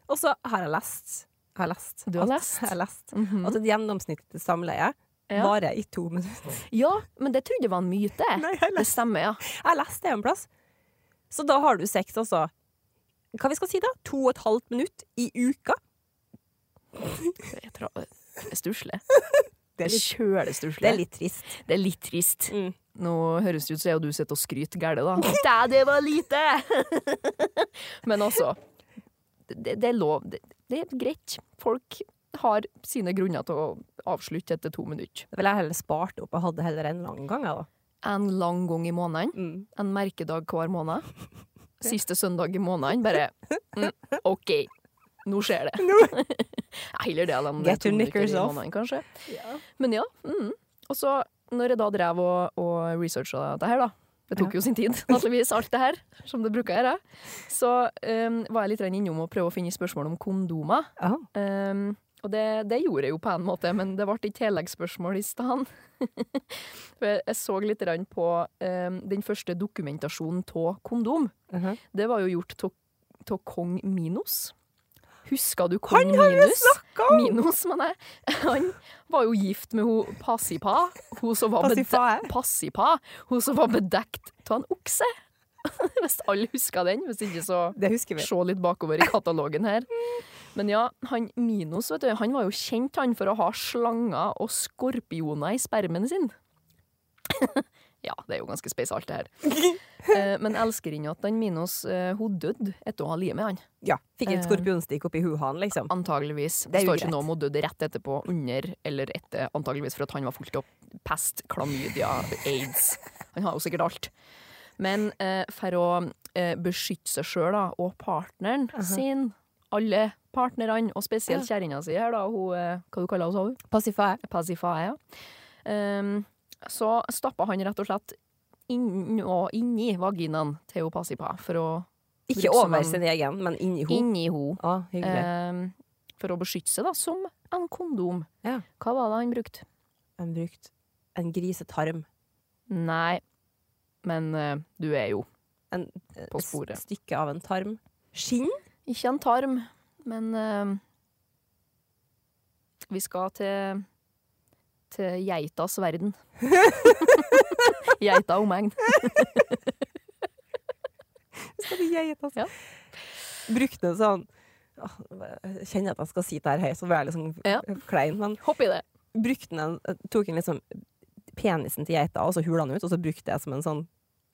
Og så har jeg lest Jeg har lest. Du har at- lest? Jeg har lest. Mhm. At et gjennomsnittlig samleie Ja. varer i to minutter. Ja, men det trodde jeg var en myte. Nei, jeg Det stemmer, ja. Jeg har lest det en plass. Så da har du sex, altså Hva vi skal si, da? To og et halvt minutt i uka? Jeg tror stusslig. Det er Kjølestusslig. det er litt trist. Det er litt trist. Mm. Nå høres det ut som du sitter og skryter gæle, da. Dæ, det var lite! Men altså, det, det er lov. Det, det er greit. Folk har sine grunner til å avslutte etter to minutter. Det ville jeg heller spart opp og hadde heller en lang gang. Da. En lang gang i måneden. Mm. En merkedag hver måned. Siste søndag i måneden. Bare mm, OK, nå skjer det. Ja, Heller det enn Get your knickers off. måneden, kanskje. Men ja. Mm. Og så, når jeg da drev og, og researcha dette her, da Det tok jo sin tid, naturligvis, alt det her, som det bruker å gjøre. Så um, var jeg litt innom å prøve å finne spørsmål om kondomer. Oh. Um, og det, det gjorde jeg jo på en måte, men det ble ikke tilleggsspørsmål i stedet. Jeg, så litt på um, den første dokumentasjonen av kondom. Mhm. Det var jo gjort av kong Minos. Husker du kong Minus? Han Minos, mener jeg. Han var jo gift med hun Passipa. Hun som var, Passipa, hun som var bedekt av en okse. Hvis alle husker den. Hvis ikke, så Det vi. se litt bakover i katalogen her. Men ja, han Minos vet du, han var jo kjent han for å ha slanger og skorpioner i spermen sin. ja, det er jo ganske spesielt, det her. Eh, men elskerinna til Minos, eh, hun døde etter å ha livet med han. Ja, Fikk et Eh. skorpionstikk oppi huhan, liksom. Antageligvis. Det Det står ikke noe om hun døde rett etterpå, under eller etter. Antageligvis for at han var fullt opp pest, klamydia, aids. Han har jo sikkert alt. Men eh, for å eh, beskytte seg sjøl og partneren sin, alle partnerne, og spesielt kjerringa si her, da, hun eh, Hva du kaller hun, sa hun? Passifae. Pacifae, ja. Um, så stappa han rett og slett inn, og inni vaginaen til Pasipa for å Ikke over sin egen, men inni henne? Inni ho. Ah, hyggelig. Eh, for å beskytte seg, da, som en kondom. Ja. Hva var det han brukte? Han brukte en grisetarm. Nei, men eh, du er jo En, eh, På sporet. En stykke av en tarm. Skinn? ikke en tarm, men eh, vi skal til til geitas verden. Geita omegn. Skal du geite, altså? Ja. Brukte en sånn Jeg kjenner at jeg skal si det her høyt, så blir jeg sånn Ja. klein, men Hopp i det. brukte den, en, tok den liksom penisen til geita, og så hula den ut, og så brukte jeg som en sånn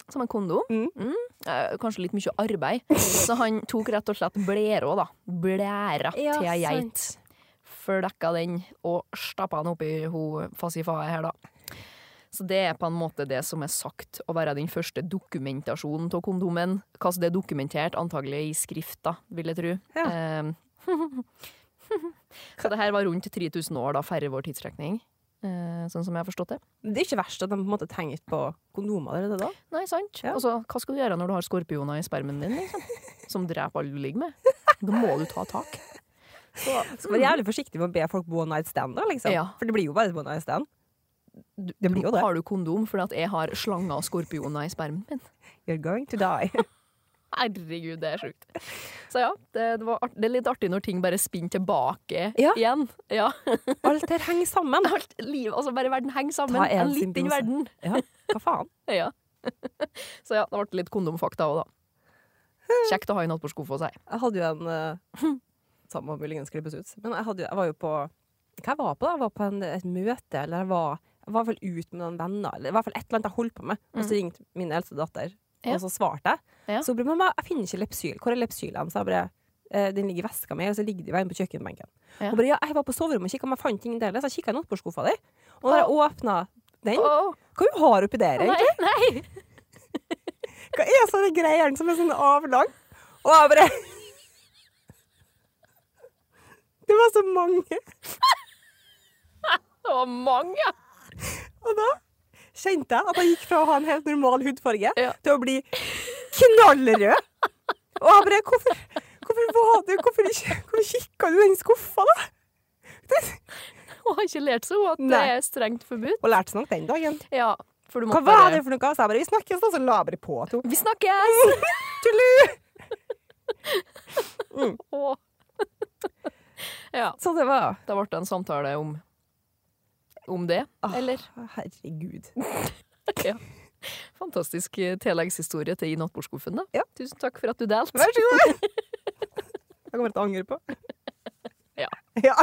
Som en kondom. Mm. Eh, kanskje litt mye arbeid. Så han tok rett og slett blæra, da. Blæra Ja, til ei geit fulldekka den og stappa den oppi hun fasifae her, da. Så det er på en måte det som er sagt å være den første dokumentasjonen av kondomen. Hva som er dokumentert, antagelig i skrift, da, vil jeg tro. Ja. Eh, så det her var rundt 3000 år da, færre vår tidsrekning. Eh, sånn som jeg har forstått det. Det er ikke verst at de på en på kondomer allerede da? Nei, sant. Ja. Altså, hva skal du gjøre når du har skorpioner i spermen din, liksom? Som dreper alle du ligger med. Da må du ta tak. Så, Skal være jævlig forsiktig med å be folk bo one night stand, da, liksom. Ja. For det blir jo bare et one night stand. Det blir jo det. Har du kondom fordi at jeg har slanger og skorpioner i spermen min? You're going to die. Herregud, det er sjukt. Så ja, det, det, var art, det er litt artig når ting bare spinner tilbake Ja. igjen. Ja. Alt her henger sammen. Alt liv, altså bare verden henger sammen. En En liten verden. Ja, hva faen? Ja. Så ja, det ble litt kondomfakta òg, da. Kjekt å ha i nattbordskuffa si. Jeg hadde jo en uh, Samme må muligens klippes ut. Men jeg, hadde, jeg var jo på Hva jeg var på da? Jeg var på en, et møte, eller jeg var, jeg var vel ute med noen venner, eller i hvert fall et eller annet jeg holdt på med. Og så ringte min eldste datter, Ja. og så svarte jeg. Ja. Så ble mamma, jeg finner ikke Lepsyl. Hvor er Lepsylen? Så jeg bare eh, den ligger i veska mi, og så ligger de veien på kjøkkenbenken. Ja. Og bare, ja, jeg var på soverommet og kikka, men jeg fant ingen deler. Så jeg kikka i nattbordskuffa di, og når jeg åpna den oh. Hva du har oppi der, egentlig? nei, nei! Hva er sånne greier som er sånn avlang? Og jeg bare Det var så mange. Det var mange! Og da kjente jeg at jeg gikk fra å ha en helt normal hudfarge Ja. til å bli knallrød. Og jeg bare Hvorfor, hvorfor det Hvorfor, hvorfor kikka du i den skuffa, da? Hun har ikke lært seg at det er strengt forbudt. Og lærte seg nok den dagen. Ja, Hva var bare det for noe? Så jeg bare Vi snakkes, og Så la jeg bare på to. Vi snakkes! Tullu! Åh. Ja, Så det var da ble det en samtale om om det, Ah. eller? Herregud. Ja. Fantastisk eh, tilleggshistorie til i nattbordskuffen, da. Ja. Tusen takk for at du delte. Vær så god. Jeg kommer til å angre på. Ja. ja.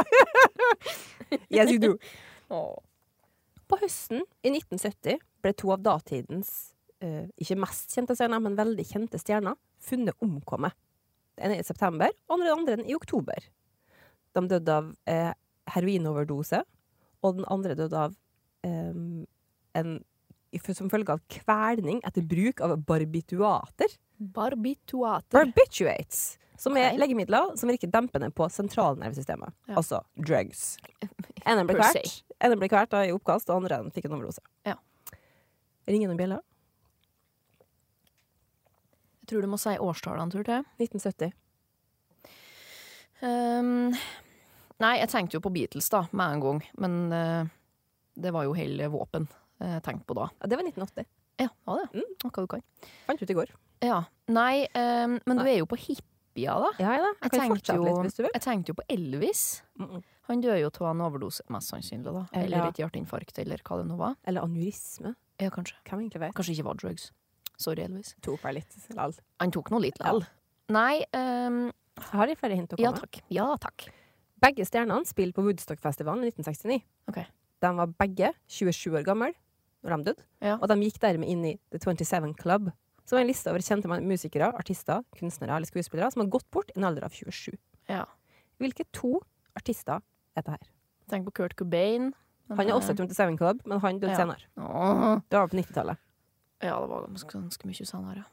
Yes, you do. På høsten i 1970 ble to av datidens uh, ikke mest kjente stjerner, men veldig kjente stjerner funnet omkommet. Den ene i september, og den andre i oktober. De døde av eh, heroinoverdose, og den andre døde av eh, en som følge av kvelning etter bruk av barbituater. Barbituater. Barbiturates. Som er okay. legemidler som virker dempende på sentralnervesystemet. Ja. Altså drugs. En ble kvalt, ble kvert i oppkast, og andre fikk en overdose. Ja. Ringer noen bjeller? Jeg tror du må si årstallet en tur til. 1970. Ehm, nei, jeg tenkte jo på Beatles da, med en gang, men uh, det var jo hele våpen jeg tenkte på da. Ja, det var 1980. Ja, var det? Mm. Hva du kan. Fant ut i går. Ja. Nei, um, men du er jo på hippia, da. Ja, ja. Jeg kan tenkte jo- litt. Jeg tenkte jo på Elvis. Mm -mm. Han dør jo av en overdose, mest sannsynlig, da. Eller- ja. et hjerteinfarkt, eller hva det nå var. Eller aneurisme. Ja, kanskje. Hvem egentlig vet? Kanskje ikke var drugs. Sorry, Elvis. Tok meg litt lall. Han tok nå litt Ja. Nei, um, Har de flere hint å komme ja takk. Ja takk. Begge stjernene spilte på Woodstock-festivalen i 1969. Okay. De var begge 27 år gamle når de døde, Ja. og de gikk dermed inn i The 27 Club, som er en liste over kjente musikere, artister, kunstnere eller skuespillere som har gått bort i en alder av 27. ja. Hvilke to artister er det her? Tenk på Kurt Cobain. Han er også i 27 Club, men han døde Ja. senere. åh. Det var på 90-tallet. Ja, det var ganske, ganske mye senere.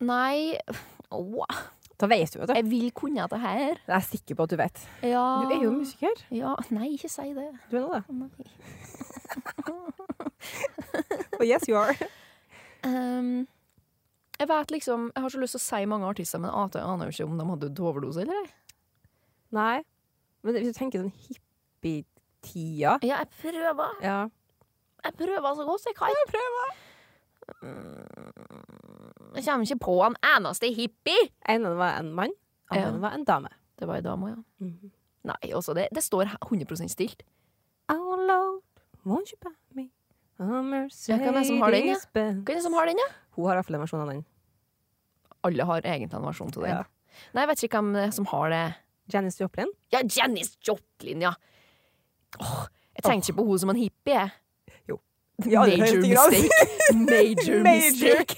Nei åh, Da vet du, jo det. Jeg vil kunne det her. Jeg er sikker på at du vet. Ja. Du er jo musiker. Ja. Nei, ikke si det. Du er nå det. Å, Og yes, you are. Um, jeg vet liksom Jeg har så lyst til å si mange artister, men jeg aner jo ikke om de hadde dødd overdose eller ei. Nei. Men hvis du tenker sånn hippietida Ja, jeg prøver. Ja. Jeg prøver så godt jeg kan. Jeg prøver. Jeg kommer ikke på en eneste hippie. ene var en mann, annen Ja. var en dame. Det var ei dame, ja. Mhm. Nei, også det, det står 100% stilt. Oh Lord, won't you buy me a Mercedes Ja, hvem er det som har den, ja? Benz? Hvem er det som har den, ja? Hun har iallfall en versjon av den. Alle har egentlig en versjon til den. Ja. Nei, jeg vet ikke hvem er som har det. Janice Joplin. Ja, Janice Joplin, ja. Jeg tenkte ikke på henne som en hippie, jeg. Jo. Ja, Major mistake. Major Major. mistake.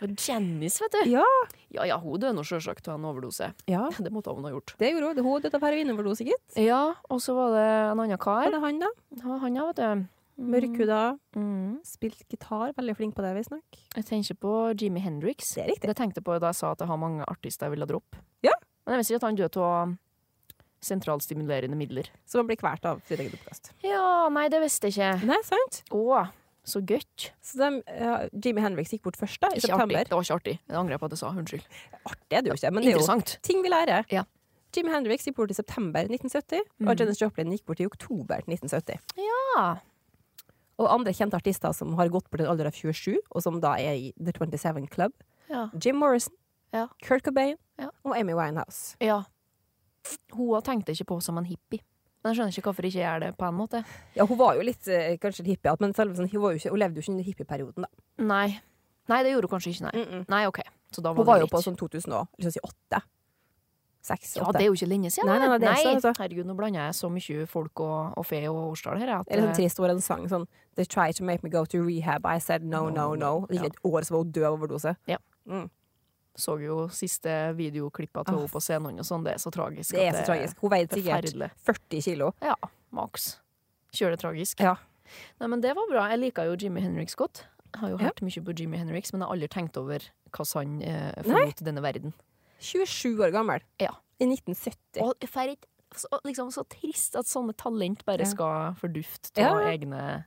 Ja, Janice, vet du. Ja. Ja, ja, hun døde nå sjølsagt av en overdose. ja, Det måtte hun ha gjort. det gjorde hun. Hun døde av heroinoverdose, gitt. Ja, og så var det en annen kar. Var det han, da? Ja, Han, ja, vet du. Mørkhuda. Mm. Spilt gitar. Veldig flink på det, visstnok. Jeg tenker på Jimmy Hendrix. Det er riktig. Det tenkte jeg på da jeg sa at jeg har mange artister jeg ville droppe. Ja. Men jeg visste ikke at han døde av sentralstimulerende midler. Som han blir kvalt av sitt eget oppkast. Ja, nei, det visste jeg ikke. Nei, sant? Å, så gøtt. Så de, uh, Jimmy Henriks gikk bort først, da, i Ikke artig. september. Det var ikke artig. Jeg angrer på at jeg sa. Unnskyld. Artig er det jo ikke, men det er jo ting vi lærer. Ja. Jimmy Hendrix gikk bort i september 1970, Mm. og Janis Joplin gikk bort i oktober 1970. Ja. Og andre kjente artister som har gått bort i en alder av 27, og som da er i The 27 Club. Ja. Jim Morrison, Ja. Kurt Cobain Ja. og Amy Winehouse. ja. Hun tenkte ikke på som en hippie. Men jeg skjønner ikke hvorfor ikke gjør det på en måte. Ja, hun var jo litt eh, kanskje litt hippie, men sånn, hun, var jo ikke, hun levde jo ikke under hippieperioden, da. Nei. Nei, det gjorde hun kanskje ikke, nei. Mm -mm. Nei, OK. Så da var Hun var jo på sånn 2008. 6, Ja, det er jo ikke lenge siden. Nei, nei, nei, det er så, altså. Herregud, nå blander jeg så mye folk og, og fe og årstall her. At, Det er sånn eh, trist ord, en sang sånn They tried to make me go to rehab. I said no, no, no. Det gikk et år, så var hun død av overdose. Ja. Mm. Så jo siste videoklippet til henne på scenen og sånn. Det er så tragisk. Det er så tragisk. Hun veide sikkert 40 kilo. Ja, maks. Kjører det tragisk. Ja. Nei, men det var bra. Jeg liker jo Jimmy Henriks godt. Jeg har jo Ja. hørt mye på Jimmy Henriks, men jeg har aldri tenkt over hvordan han eh, forlot denne verden. 27 år gammel. Ja. I 1970. Og så, liksom, så trist at sånne talent bare Ja. skal fordufte av Ja. egne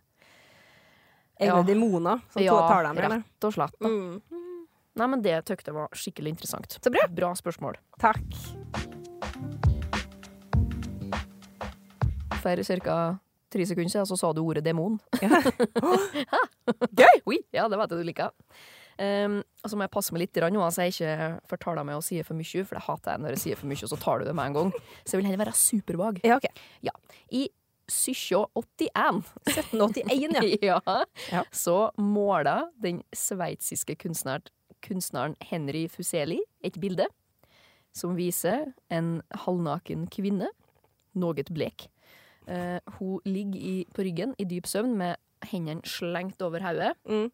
Egne ja. demoner som Ja, tar dem. eller? rett og slett. Da. Mm. Nei, men det tøkte jeg var skikkelig interessant. Så bra. Bra spørsmål. Takk. For ca. tre sekunder siden så sa du ordet demon. Gøy! Oi, ja, det vet jeg du liker. Um, og så må jeg passe meg litt nå, så jeg ikke fortaler meg å si for mye, for det hater jeg når jeg sier for mye, og så tar du det med en gang. Så jeg vil heller være supervag. Ja, OK. I 1781 1781, ja. ja, Ja. så måla den sveitsiske kunstneren, kunstneren Henry Fuseli et bilde som viser en halvnaken kvinne, noe blek. Uh, hun ligger i, på ryggen i dyp søvn med hendene slengt over hodet. Mm.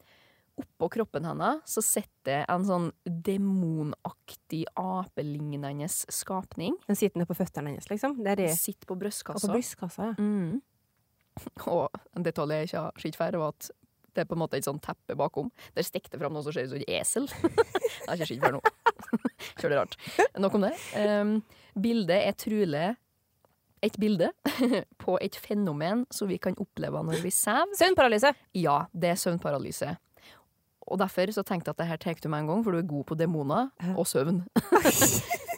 Oppå kroppen hennes så sitter en sånn demonaktig, apelignende skapning. Den sitter på føttene hennes, liksom. Der er Sitter på og brystkassa. på brystkassa, ja. Mm. Og en detalj jeg ikke har sett før, var at det er på en måte et sånt teppe bakom. Der stikker det fram noe som ser ut som et esel. det har ikke sett før nå. Kjør det rart. Nok om det. Um, bildet er trolig et bilde på et fenomen som vi kan oppleve når vi sover. Søvnparalyse. Ja, det er søvnparalyse. Og derfor så tenkte jeg at det her tar du med en gang, for du er god på demoner og søvn.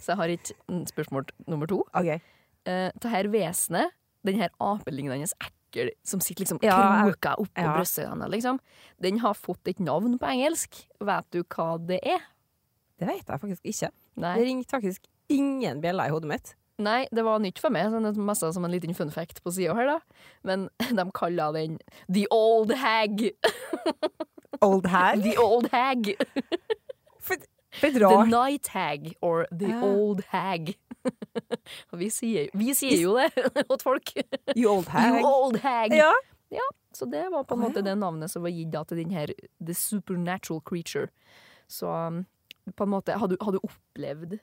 så jeg har et spørsmål nummer to. Okay. Uh, det her vesenet, den her apelignende ekkel som sitter liksom Ja, kroka oppå ja. brystene, liksom, den har fått et navn på engelsk. Vet du hva det er? Det vet jeg faktisk ikke. Nei, Det ringte faktisk ingen bjeller i hodet mitt. Nei det var nytt for meg, sånn mest som en liten fun fact på sida her, da. Men de kaller den The Old Hag. Old hag? The Old Hag. For, for The. Night Hag or The Ja. Old Hag. Og vi sier, vi sier jo det til folk. You old hag. You Old Hag. Ja. Så det var på en måte ja. det navnet som var gitt da til den her The Supernatural Creature. Så um, på en måte, har du, har du opplevd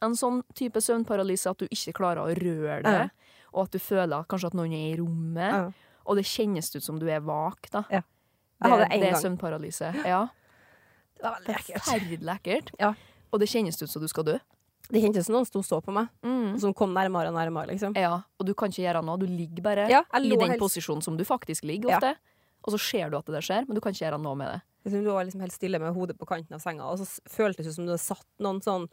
en sånn type søvnparalyse at du ikke klarer å røre det, Ja. og at du føler kanskje at noen er i rommet, Ja. og det kjennes ut som du er vak, da. Ja. Jeg Det, hadde det, det er gang. søvnparalyse. Ja. Det var veldig ekkelt. Forferdelig ekkelt. Ja. Og det kjennes ut som du skal dø. Det kjentes som noen sto og så på meg, Mm. og som kom nærmere og nærmere, liksom. Ja, og du kan ikke gjøre noe. Du ligger bare Ja, i den helst- posisjonen som du faktisk ligger Ja. Og så ser du at det der skjer, men du kan ikke gjøre noe med det. Liksom, du var liksom helt stille med hodet på kanten av senga, og så føltes det som du hadde satt noen sånn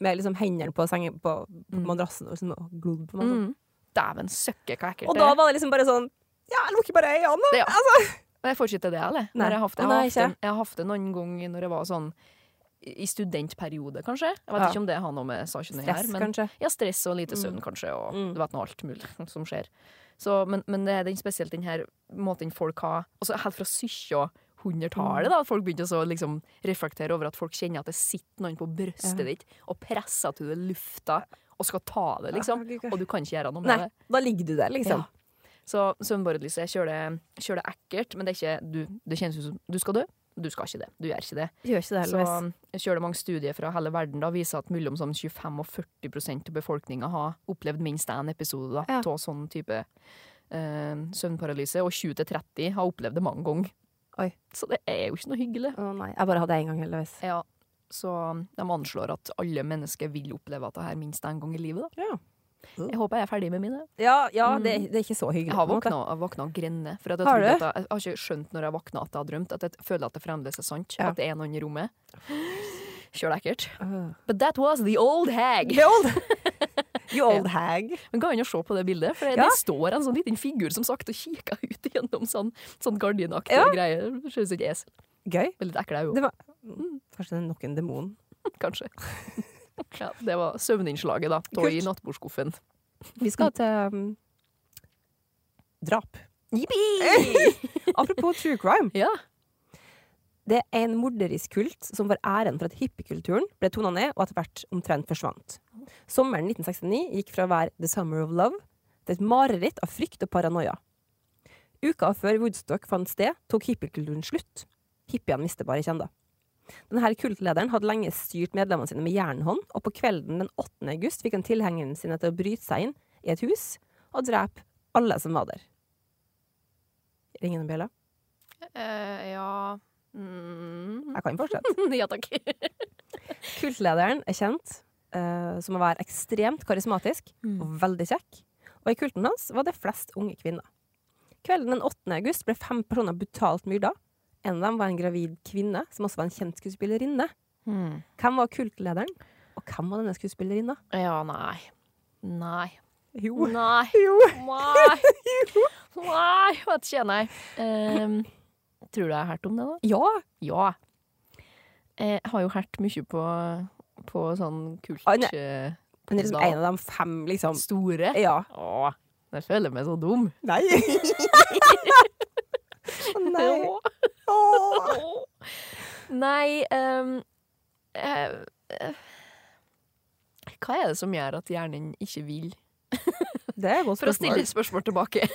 med liksom hendene på, sengen, på, på Mm. madrassen og liksom, glodd på meg. Sånn. Mm. Dæven søkke, hva ekkelt Og da er. var det liksom bare sånn Ja, jeg lukker bare øynene! da. ja. Altså. Jeg får ikke til det eller? Nei. Det. Det- jeg har hatt det noen ganger når jeg var sånn i studentperiode, kanskje. Jeg vet Ja. ikke om det har noe med saken å Stress, gjøre. Men kanskje. ja, stress og lite Mm. søvn, kanskje, og Mm. du vet nå alt mulig som skjer. Så, men, men det er den spesielt den her måten folk har Altså helt fra 1700-tallet, da, at folk begynte å liksom reflektere over at folk kjenner at det sitter noen på brystet Ja. ditt og presser til det lufta og skal ta det, liksom. Og du kan ikke gjøre noe med Nei, det. da ligger du der, liksom. Ja. Så det kjører det ekkelt, men det er ikke du, Det kjennes ut som du skal dø. Du skal ikke det. Du gjør ikke det. Gjør ikke det, Så heldigvis. jeg kjører det mange studier fra hele verden da, viser at mellom sånn 25 og 40 prosent av befolkninga har opplevd minst én episode av Ja. sånn type eh, søvnparalyse, og 20-30 har opplevd det mange ganger. Oi. Så det er jo ikke noe hyggelig. Å nei, jeg bare hadde én gang, heldigvis. Ja, så de anslår at alle mennesker vil oppleve at det her minst én gang i livet. Da. Ja. Jeg håper jeg er ferdig med mine. Ja, ja Mm. det, det er ikke så hyggelig. Jeg har våkna, våkna og grenne. For at jeg, Har jeg, jeg har ikke skjønt når jeg våkna at jeg har drømt, at jeg føler at det fremdeles er sant. Ja. At det er noen i rommet. Kjør ekkelt. Øh. But that was the old hag. The old, the old hag. Men Gå inn og se på det bildet, for det, Ja. det står en sånn liten figur som sakte kikker ut gjennom sånn, sånn gardinaktige Ja. greier. Som et esel. Gøy. Ekle Det var, mm, kanskje det er nok en demon. kanskje. ja, det var søvninnslaget, da. Da i nattbordskuffen. Vi skal til um, drap. Jippi! Apropos true crime. ja. Det er en morderisk kult som var æren for at hippiekulturen ble tona ned og etter hvert omtrent forsvant. Sommeren 1969 gikk fra å være The Summer of Love til et mareritt av frykt og paranoia. Uka før Woodstock fant sted, tok hippiekulturen slutt. Hippiene visste bare ikke ennå. Denne kultlederen hadde lenge styrt medlemmene sine med jernhånd, og på kvelden den 8. august fikk han tilhengerne sine til å bryte seg inn i et hus og drepe alle som var der. Ringer en bjelle? Eh, ja mm. Jeg kan fortsette. Ja takk. Kultlederen er kjent uh, som å være ekstremt karismatisk Mm. og veldig kjekk. Og i kulten hans var det flest unge kvinner. Kvelden den 8. august ble fem personer brutalt myrda. En av dem var en gravid kvinne, som også var en kjent skuespillerinne. Mm. Hvem var kultlederen, og hvem var denne skuespillerinna? Ja, nei. Nei. Jo. Nei. Jo. Nei. Nei, vet ikke, nei. Um, tror du jeg har hørt om det, da? Ja! Ja. Jeg har jo hørt mye på, på sånn kult Ah, nei. eh, Men det er liksom en av de fem, liksom. Store. Ja. Åh, jeg føler meg så dum. Nei! Å nei. Nei um, uh, eh, Hva er det som gjør at hjernen ikke vil? Det er et godt spørsmål. For å stille spørsmål. spørsmål tilbake.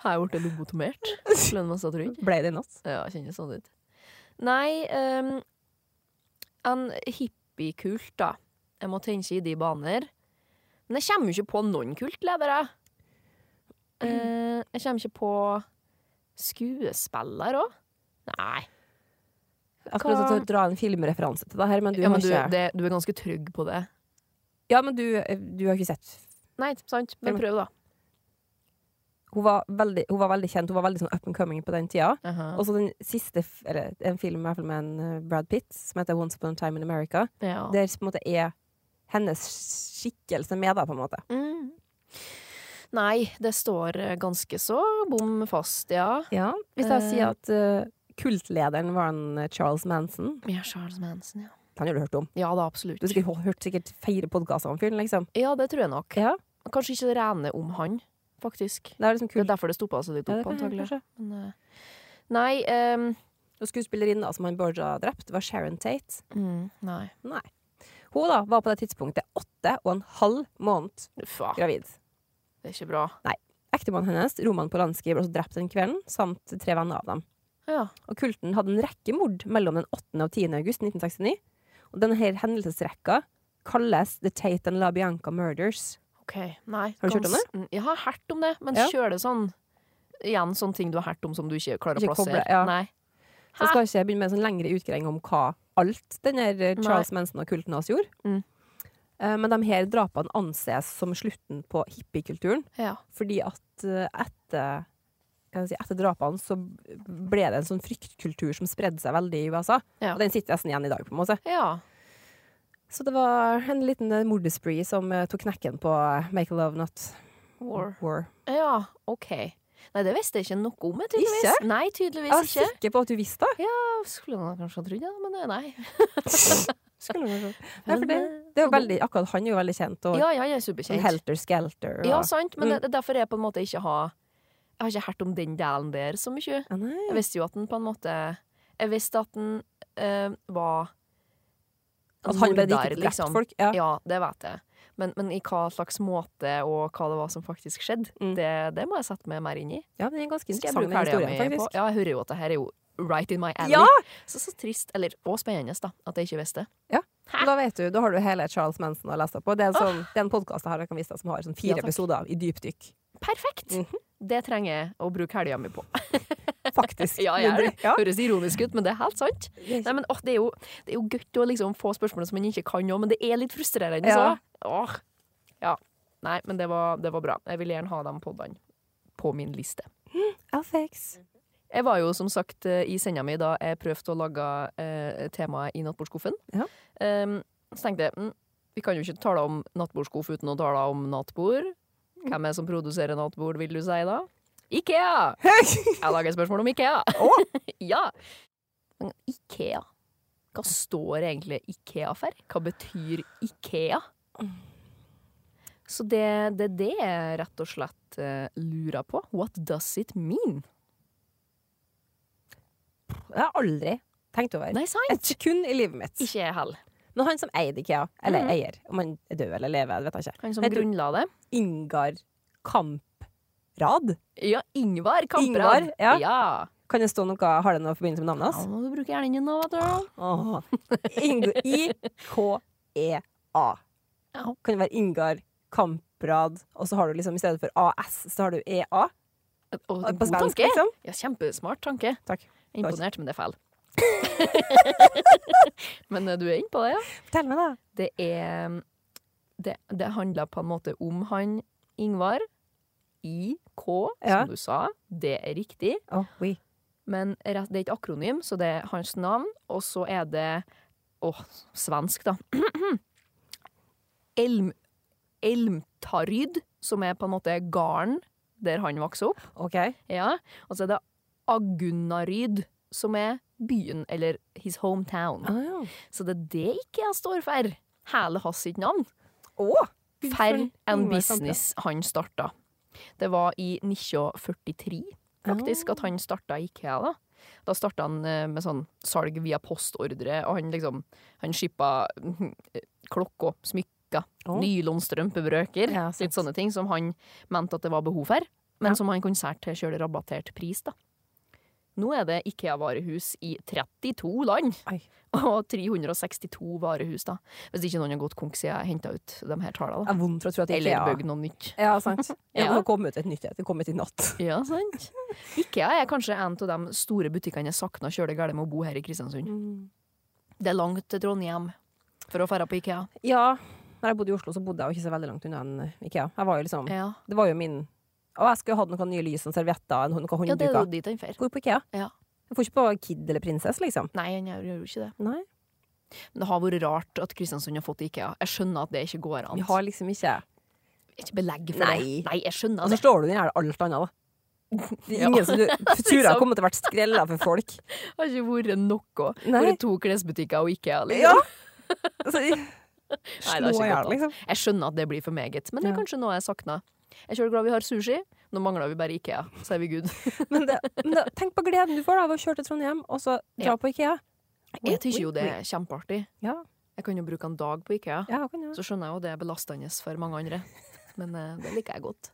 Har jeg blitt lobotomert? Ble det i natt? Ja, kjennes sånn ut. Nei, um, en hippiekult, da. Jeg må tenke i de baner. Men jeg kommer jo ikke på noen kultledere. Uh, jeg kommer ikke på skuespiller òg. Nei. Jeg skulle til å dra en filmreferanse til det her, men du ja, men du, det, du er ganske trygg på det. Ja, men du, du har ikke sett Nei, sant? Men prøv, da. hun var, veldig, hun var veldig kjent, hun var veldig sånn up and coming på den tida. Aha. Og så den siste, eller en film med en eh, Brad Pitt, som heter Once Upon a Time in America, Ja. der på en måte er hennes skikkelse med, da, på en måte. Mm. Nei, det står eh, ganske så bom fast, ja. Ja, Hvis jeg Eh. sier at uh, kultlederen var en eh, Charles Manson, Ja, Charles Manson, ja. han har du hørt om. Ja da, absolutt. Du har sikkert hørt sikkert fire podkaster om fyren, liksom. Ja, det tror jeg nok. Ja, Kanskje ikke rene om han, faktisk. det er liksom Det er derfor det stoppa seg litt opp, ja, antagelig. Men, eh, nei um, Og skuespillerinna som han Borja drepte, var Sharon Tate. mm, Nei. Nei. Hun da var på det tidspunktet åtte og en halv måned Uffa. gravid. Det er ikke bra. Nei. Ektemannen hennes, Roman Polanski, ble også drept den kvelden, samt tre venner av dem. Ja. Og kulten hadde en rekke mord mellom den 8. og 10. august 1969. Og denne her hendelsesrekka kalles The Tate and LaBianca Murders. OK. Nei. Har du hørt om gans- Mm, Jeg har hørt om det, men Ja. kjør det sånn Igjen sånne ting du har hørt om som du ikke klarer å Ikke plassere. koble, ja. Nei. Så jeg skal ikke begynne med en sånn lengre utgreiing om hva alt denne Charles Manson og kulten hans gjorde. Mm. Eh, Men de her drapene anses som slutten på hippiekulturen. Ja. Fordi at eh, etter, kan jeg si, etter drapene så ble det en sånn fryktkultur som spredde seg veldig i USA. Ja. Og den sitter nesten igjen i dag, på en måte. ja. Så det var en liten mordespree som eh, tok knekken på eh, Make a Love Not War. War. Ja, OK. Nei, det visste jeg ikke noe om, jeg, tydeligvis. Ikke? Nei, Jeg ikke. var ikke. sikker på at du visste det. Ja, skulle man kanskje ha trodd det, men eh, nei. Skulle du. Nei, det, det er veldig, akkurat han er jo veldig kjent, og Ja, ja, jeg er sånn superkjent. Helter Skelter. Og, Ja, sant, men Mm. det derfor er jeg på en måte ikke har Jeg har ikke hørt om den delen der så mye. Ah. Jeg visste jo at den på en måte Jeg visste at den eh, var At han ble morder, ikke drept folk. Ja. Ja, det vet jeg. Men, men i hva slags måte og hva det var som faktisk skjedde, Mm. det, det må jeg sette meg mer inn i. Ja, det er ganske interessant, historie, faktisk. Ja, jeg hører jo at det her er jo right in my alley. Ja! Så, så trist, eller og spennende, da, at jeg ikke visste. Ja Da vet du, da har du hele Charles Manson å lese deg på. Det er en, sånn, en podkast jeg har, jeg kan vise deg, som har sånn fire ja, episoder i dypdykk. Perfekt! Mhm. Det trenger jeg å bruke helga mi på. Faktisk. Ja, jeg er det. Ja. Høres ironisk ut, men det er helt sant. Nei, men, åh, det, er jo, det er jo godt å liksom få spørsmål som man ikke kan òg, men det er litt frustrerende. Ja. Så. Åh. Ja. Nei, men det var, det var bra. Jeg vil gjerne ha de podene på min liste. Alfex. Jeg var jo som sagt eh, i senda mi da jeg prøvde å lage eh, temaet i nattbordskuffen. Ja. Um, så tenkte jeg mm, vi kan jo ikke tale om nattbordskuff uten å tale om nattbord. Hvem er det som produserer nattbord, vil du si da? Ikea! Jeg lager et spørsmål om Ikea. ja. Ikea, hva står egentlig Ikea for? Hva betyr Ikea? Så det, det er det jeg rett og slett uh, lurer på. What does it mean? Jeg har aldri tenkt over. Nei, sant? Et sekund i livet mitt. Ikke jeg heller. Men han som eide IKEA, eller Mhm. eier, om han er død eller lever, vet jeg ikke. Han som grunnla det. Ingar Kamprad? Ja, Ingvar Kamprad. Ingvar, ja. ja. Kan det stå noe, Har det noe forbindelse med navnet hans? Ja, du bruker hjernen din nå, vet du. I-K-E-A. Kan det være Ingar Kamprad, og så har du liksom i stedet for AS, så har du EA? På svensk, liksom? Ja, kjempesmart tanke. Takk. Imponert, men det er feil. men eh, du er inne på det, ja. Fortell meg, da. Det er Det, det handler på en måte om han Ingvar. IK, Ja. som du sa. Det er riktig. Oh, oui. Men det er ikke akronym, så det er hans navn. Og så er det Åh, svensk, da. Elm, Elmtaryd, som er på en måte gården der han vokste opp. OK. Ja. Og så er det Agunnaryd, som er byen, eller his hometown. Ah, ja. Så det er det jeg står for. Hele hans sitt navn. Oh, For en business han starta. Det var i 1943 faktisk at han starta IKEA. Da Da starta han eh, med sånn salg via postordre, og han liksom Han shippa klokker, smykker, oh. nylonstrømpebrøker, Ja, litt sånne ting som han mente at det var behov for, men Ja. som han kunne selge til sjøl rabattert pris. da nå er det IKEA-varehus i 32 land, Oi. og 362 varehus. da Hvis ikke noen har gått konk siden jeg henta ut de her tallene. Jeg er vondt for å tro at Eller IKEA bygd noe nytt. Ja, sant. Ja. Det har kommet ut et nytt et. Det kom ut i natt. Ja, sant? IKEA er kanskje en av de store butikkene jeg savna kjølig galt med å bo her i Kristiansund. Det er langt til Trondheim for å dra på IKEA. Ja. Når jeg bodde i Oslo, så bodde jeg jo ikke så veldig langt unna en IKEA. Var jo liksom, Ja, det var jo min Og jeg skulle hatt noen nye lys og servietter, noen ja det er jo dit han drar. Går på IKEA. Ja. Jeg får ikke på Kid eller Prinsess, liksom. Nei, han gjør jo ikke det. Nei. Men det har vært rart at Kristiansund har fått IKEA. Jeg skjønner at det ikke går an. Vi har liksom ikke ikke belegg for Nei. det. Nei, jeg skjønner Og så står slår du den gjerne alt annet, da. Det er Ja. ingen som du tror har kommet til å vært skrella for folk. Det har ikke vært noe. Vært to klesbutikker og IKEA. Liksom. Ja! Altså, det slå i hjel, liksom. Jeg skjønner at det blir for meget, men det er kanskje noe jeg savner. Jeg er kjølig glad vi har sushi. Nå mangler vi bare IKEA, så er vi good. Men, det, men det, tenk på gleden du får da, av å kjøre til Trondheim og så dra Ja. på IKEA. Jeg syns jo det er kjempeartig. Ja, Jeg kan jo bruke en dag på IKEA. ja, kan. Så skjønner jeg jo det er belastende for mange andre. Men uh, det liker jeg godt.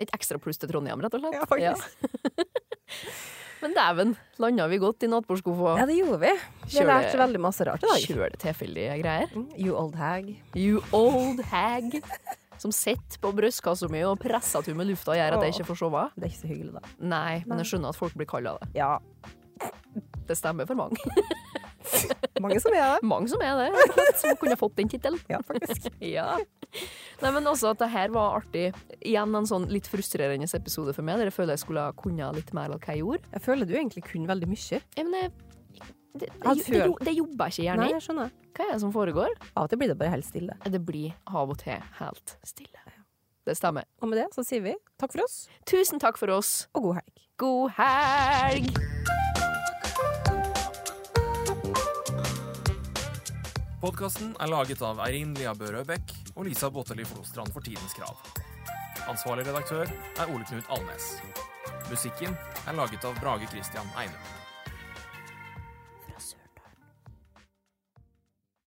Et ekstra pluss til Trondheim, rett og slett. Ja, faktisk. Men dæven, landa vi godt i nattbordskuffa. Ja, det gjorde vi. Vi Kjør veldig masse rart i dag. Kjøl tilfeldige greier. Mm, You old hag. You old hag. Som sitter på brystkassa mi og presser til med lufta og gjør at jeg ikke får sove. Det er ikke så hyggelig, da. Nei, men jeg skjønner at folk blir kalla det. Ja, Det stemmer for mange. mange som er det. Mange som er det, som kunne fått den tittelen. Ja, faktisk. Ja. Nei, men også at det her var artig. Igjen en sånn litt frustrerende episode for meg, der jeg føler jeg skulle ha kunnet litt mer av hva jeg gjorde. Jeg føler du egentlig kunne veldig mye. Ja, men jeg, det, det, det, det jobber ikke hjernen Nei, i. jeg skjønner. Hva er det som foregår? Av og til blir det bare helt stille. Det blir av og til helt stille. Det stemmer. Og med det så sier vi takk for oss, Tusen takk for oss. og god helg. God helg! Podkasten er laget av Eirin Lia Bø Røbekk og Lisa Botteli Flostrand for Tidens Krav. Ansvarlig redaktør er Ole Knut Alnes. Musikken er laget av Brage Christian Einum.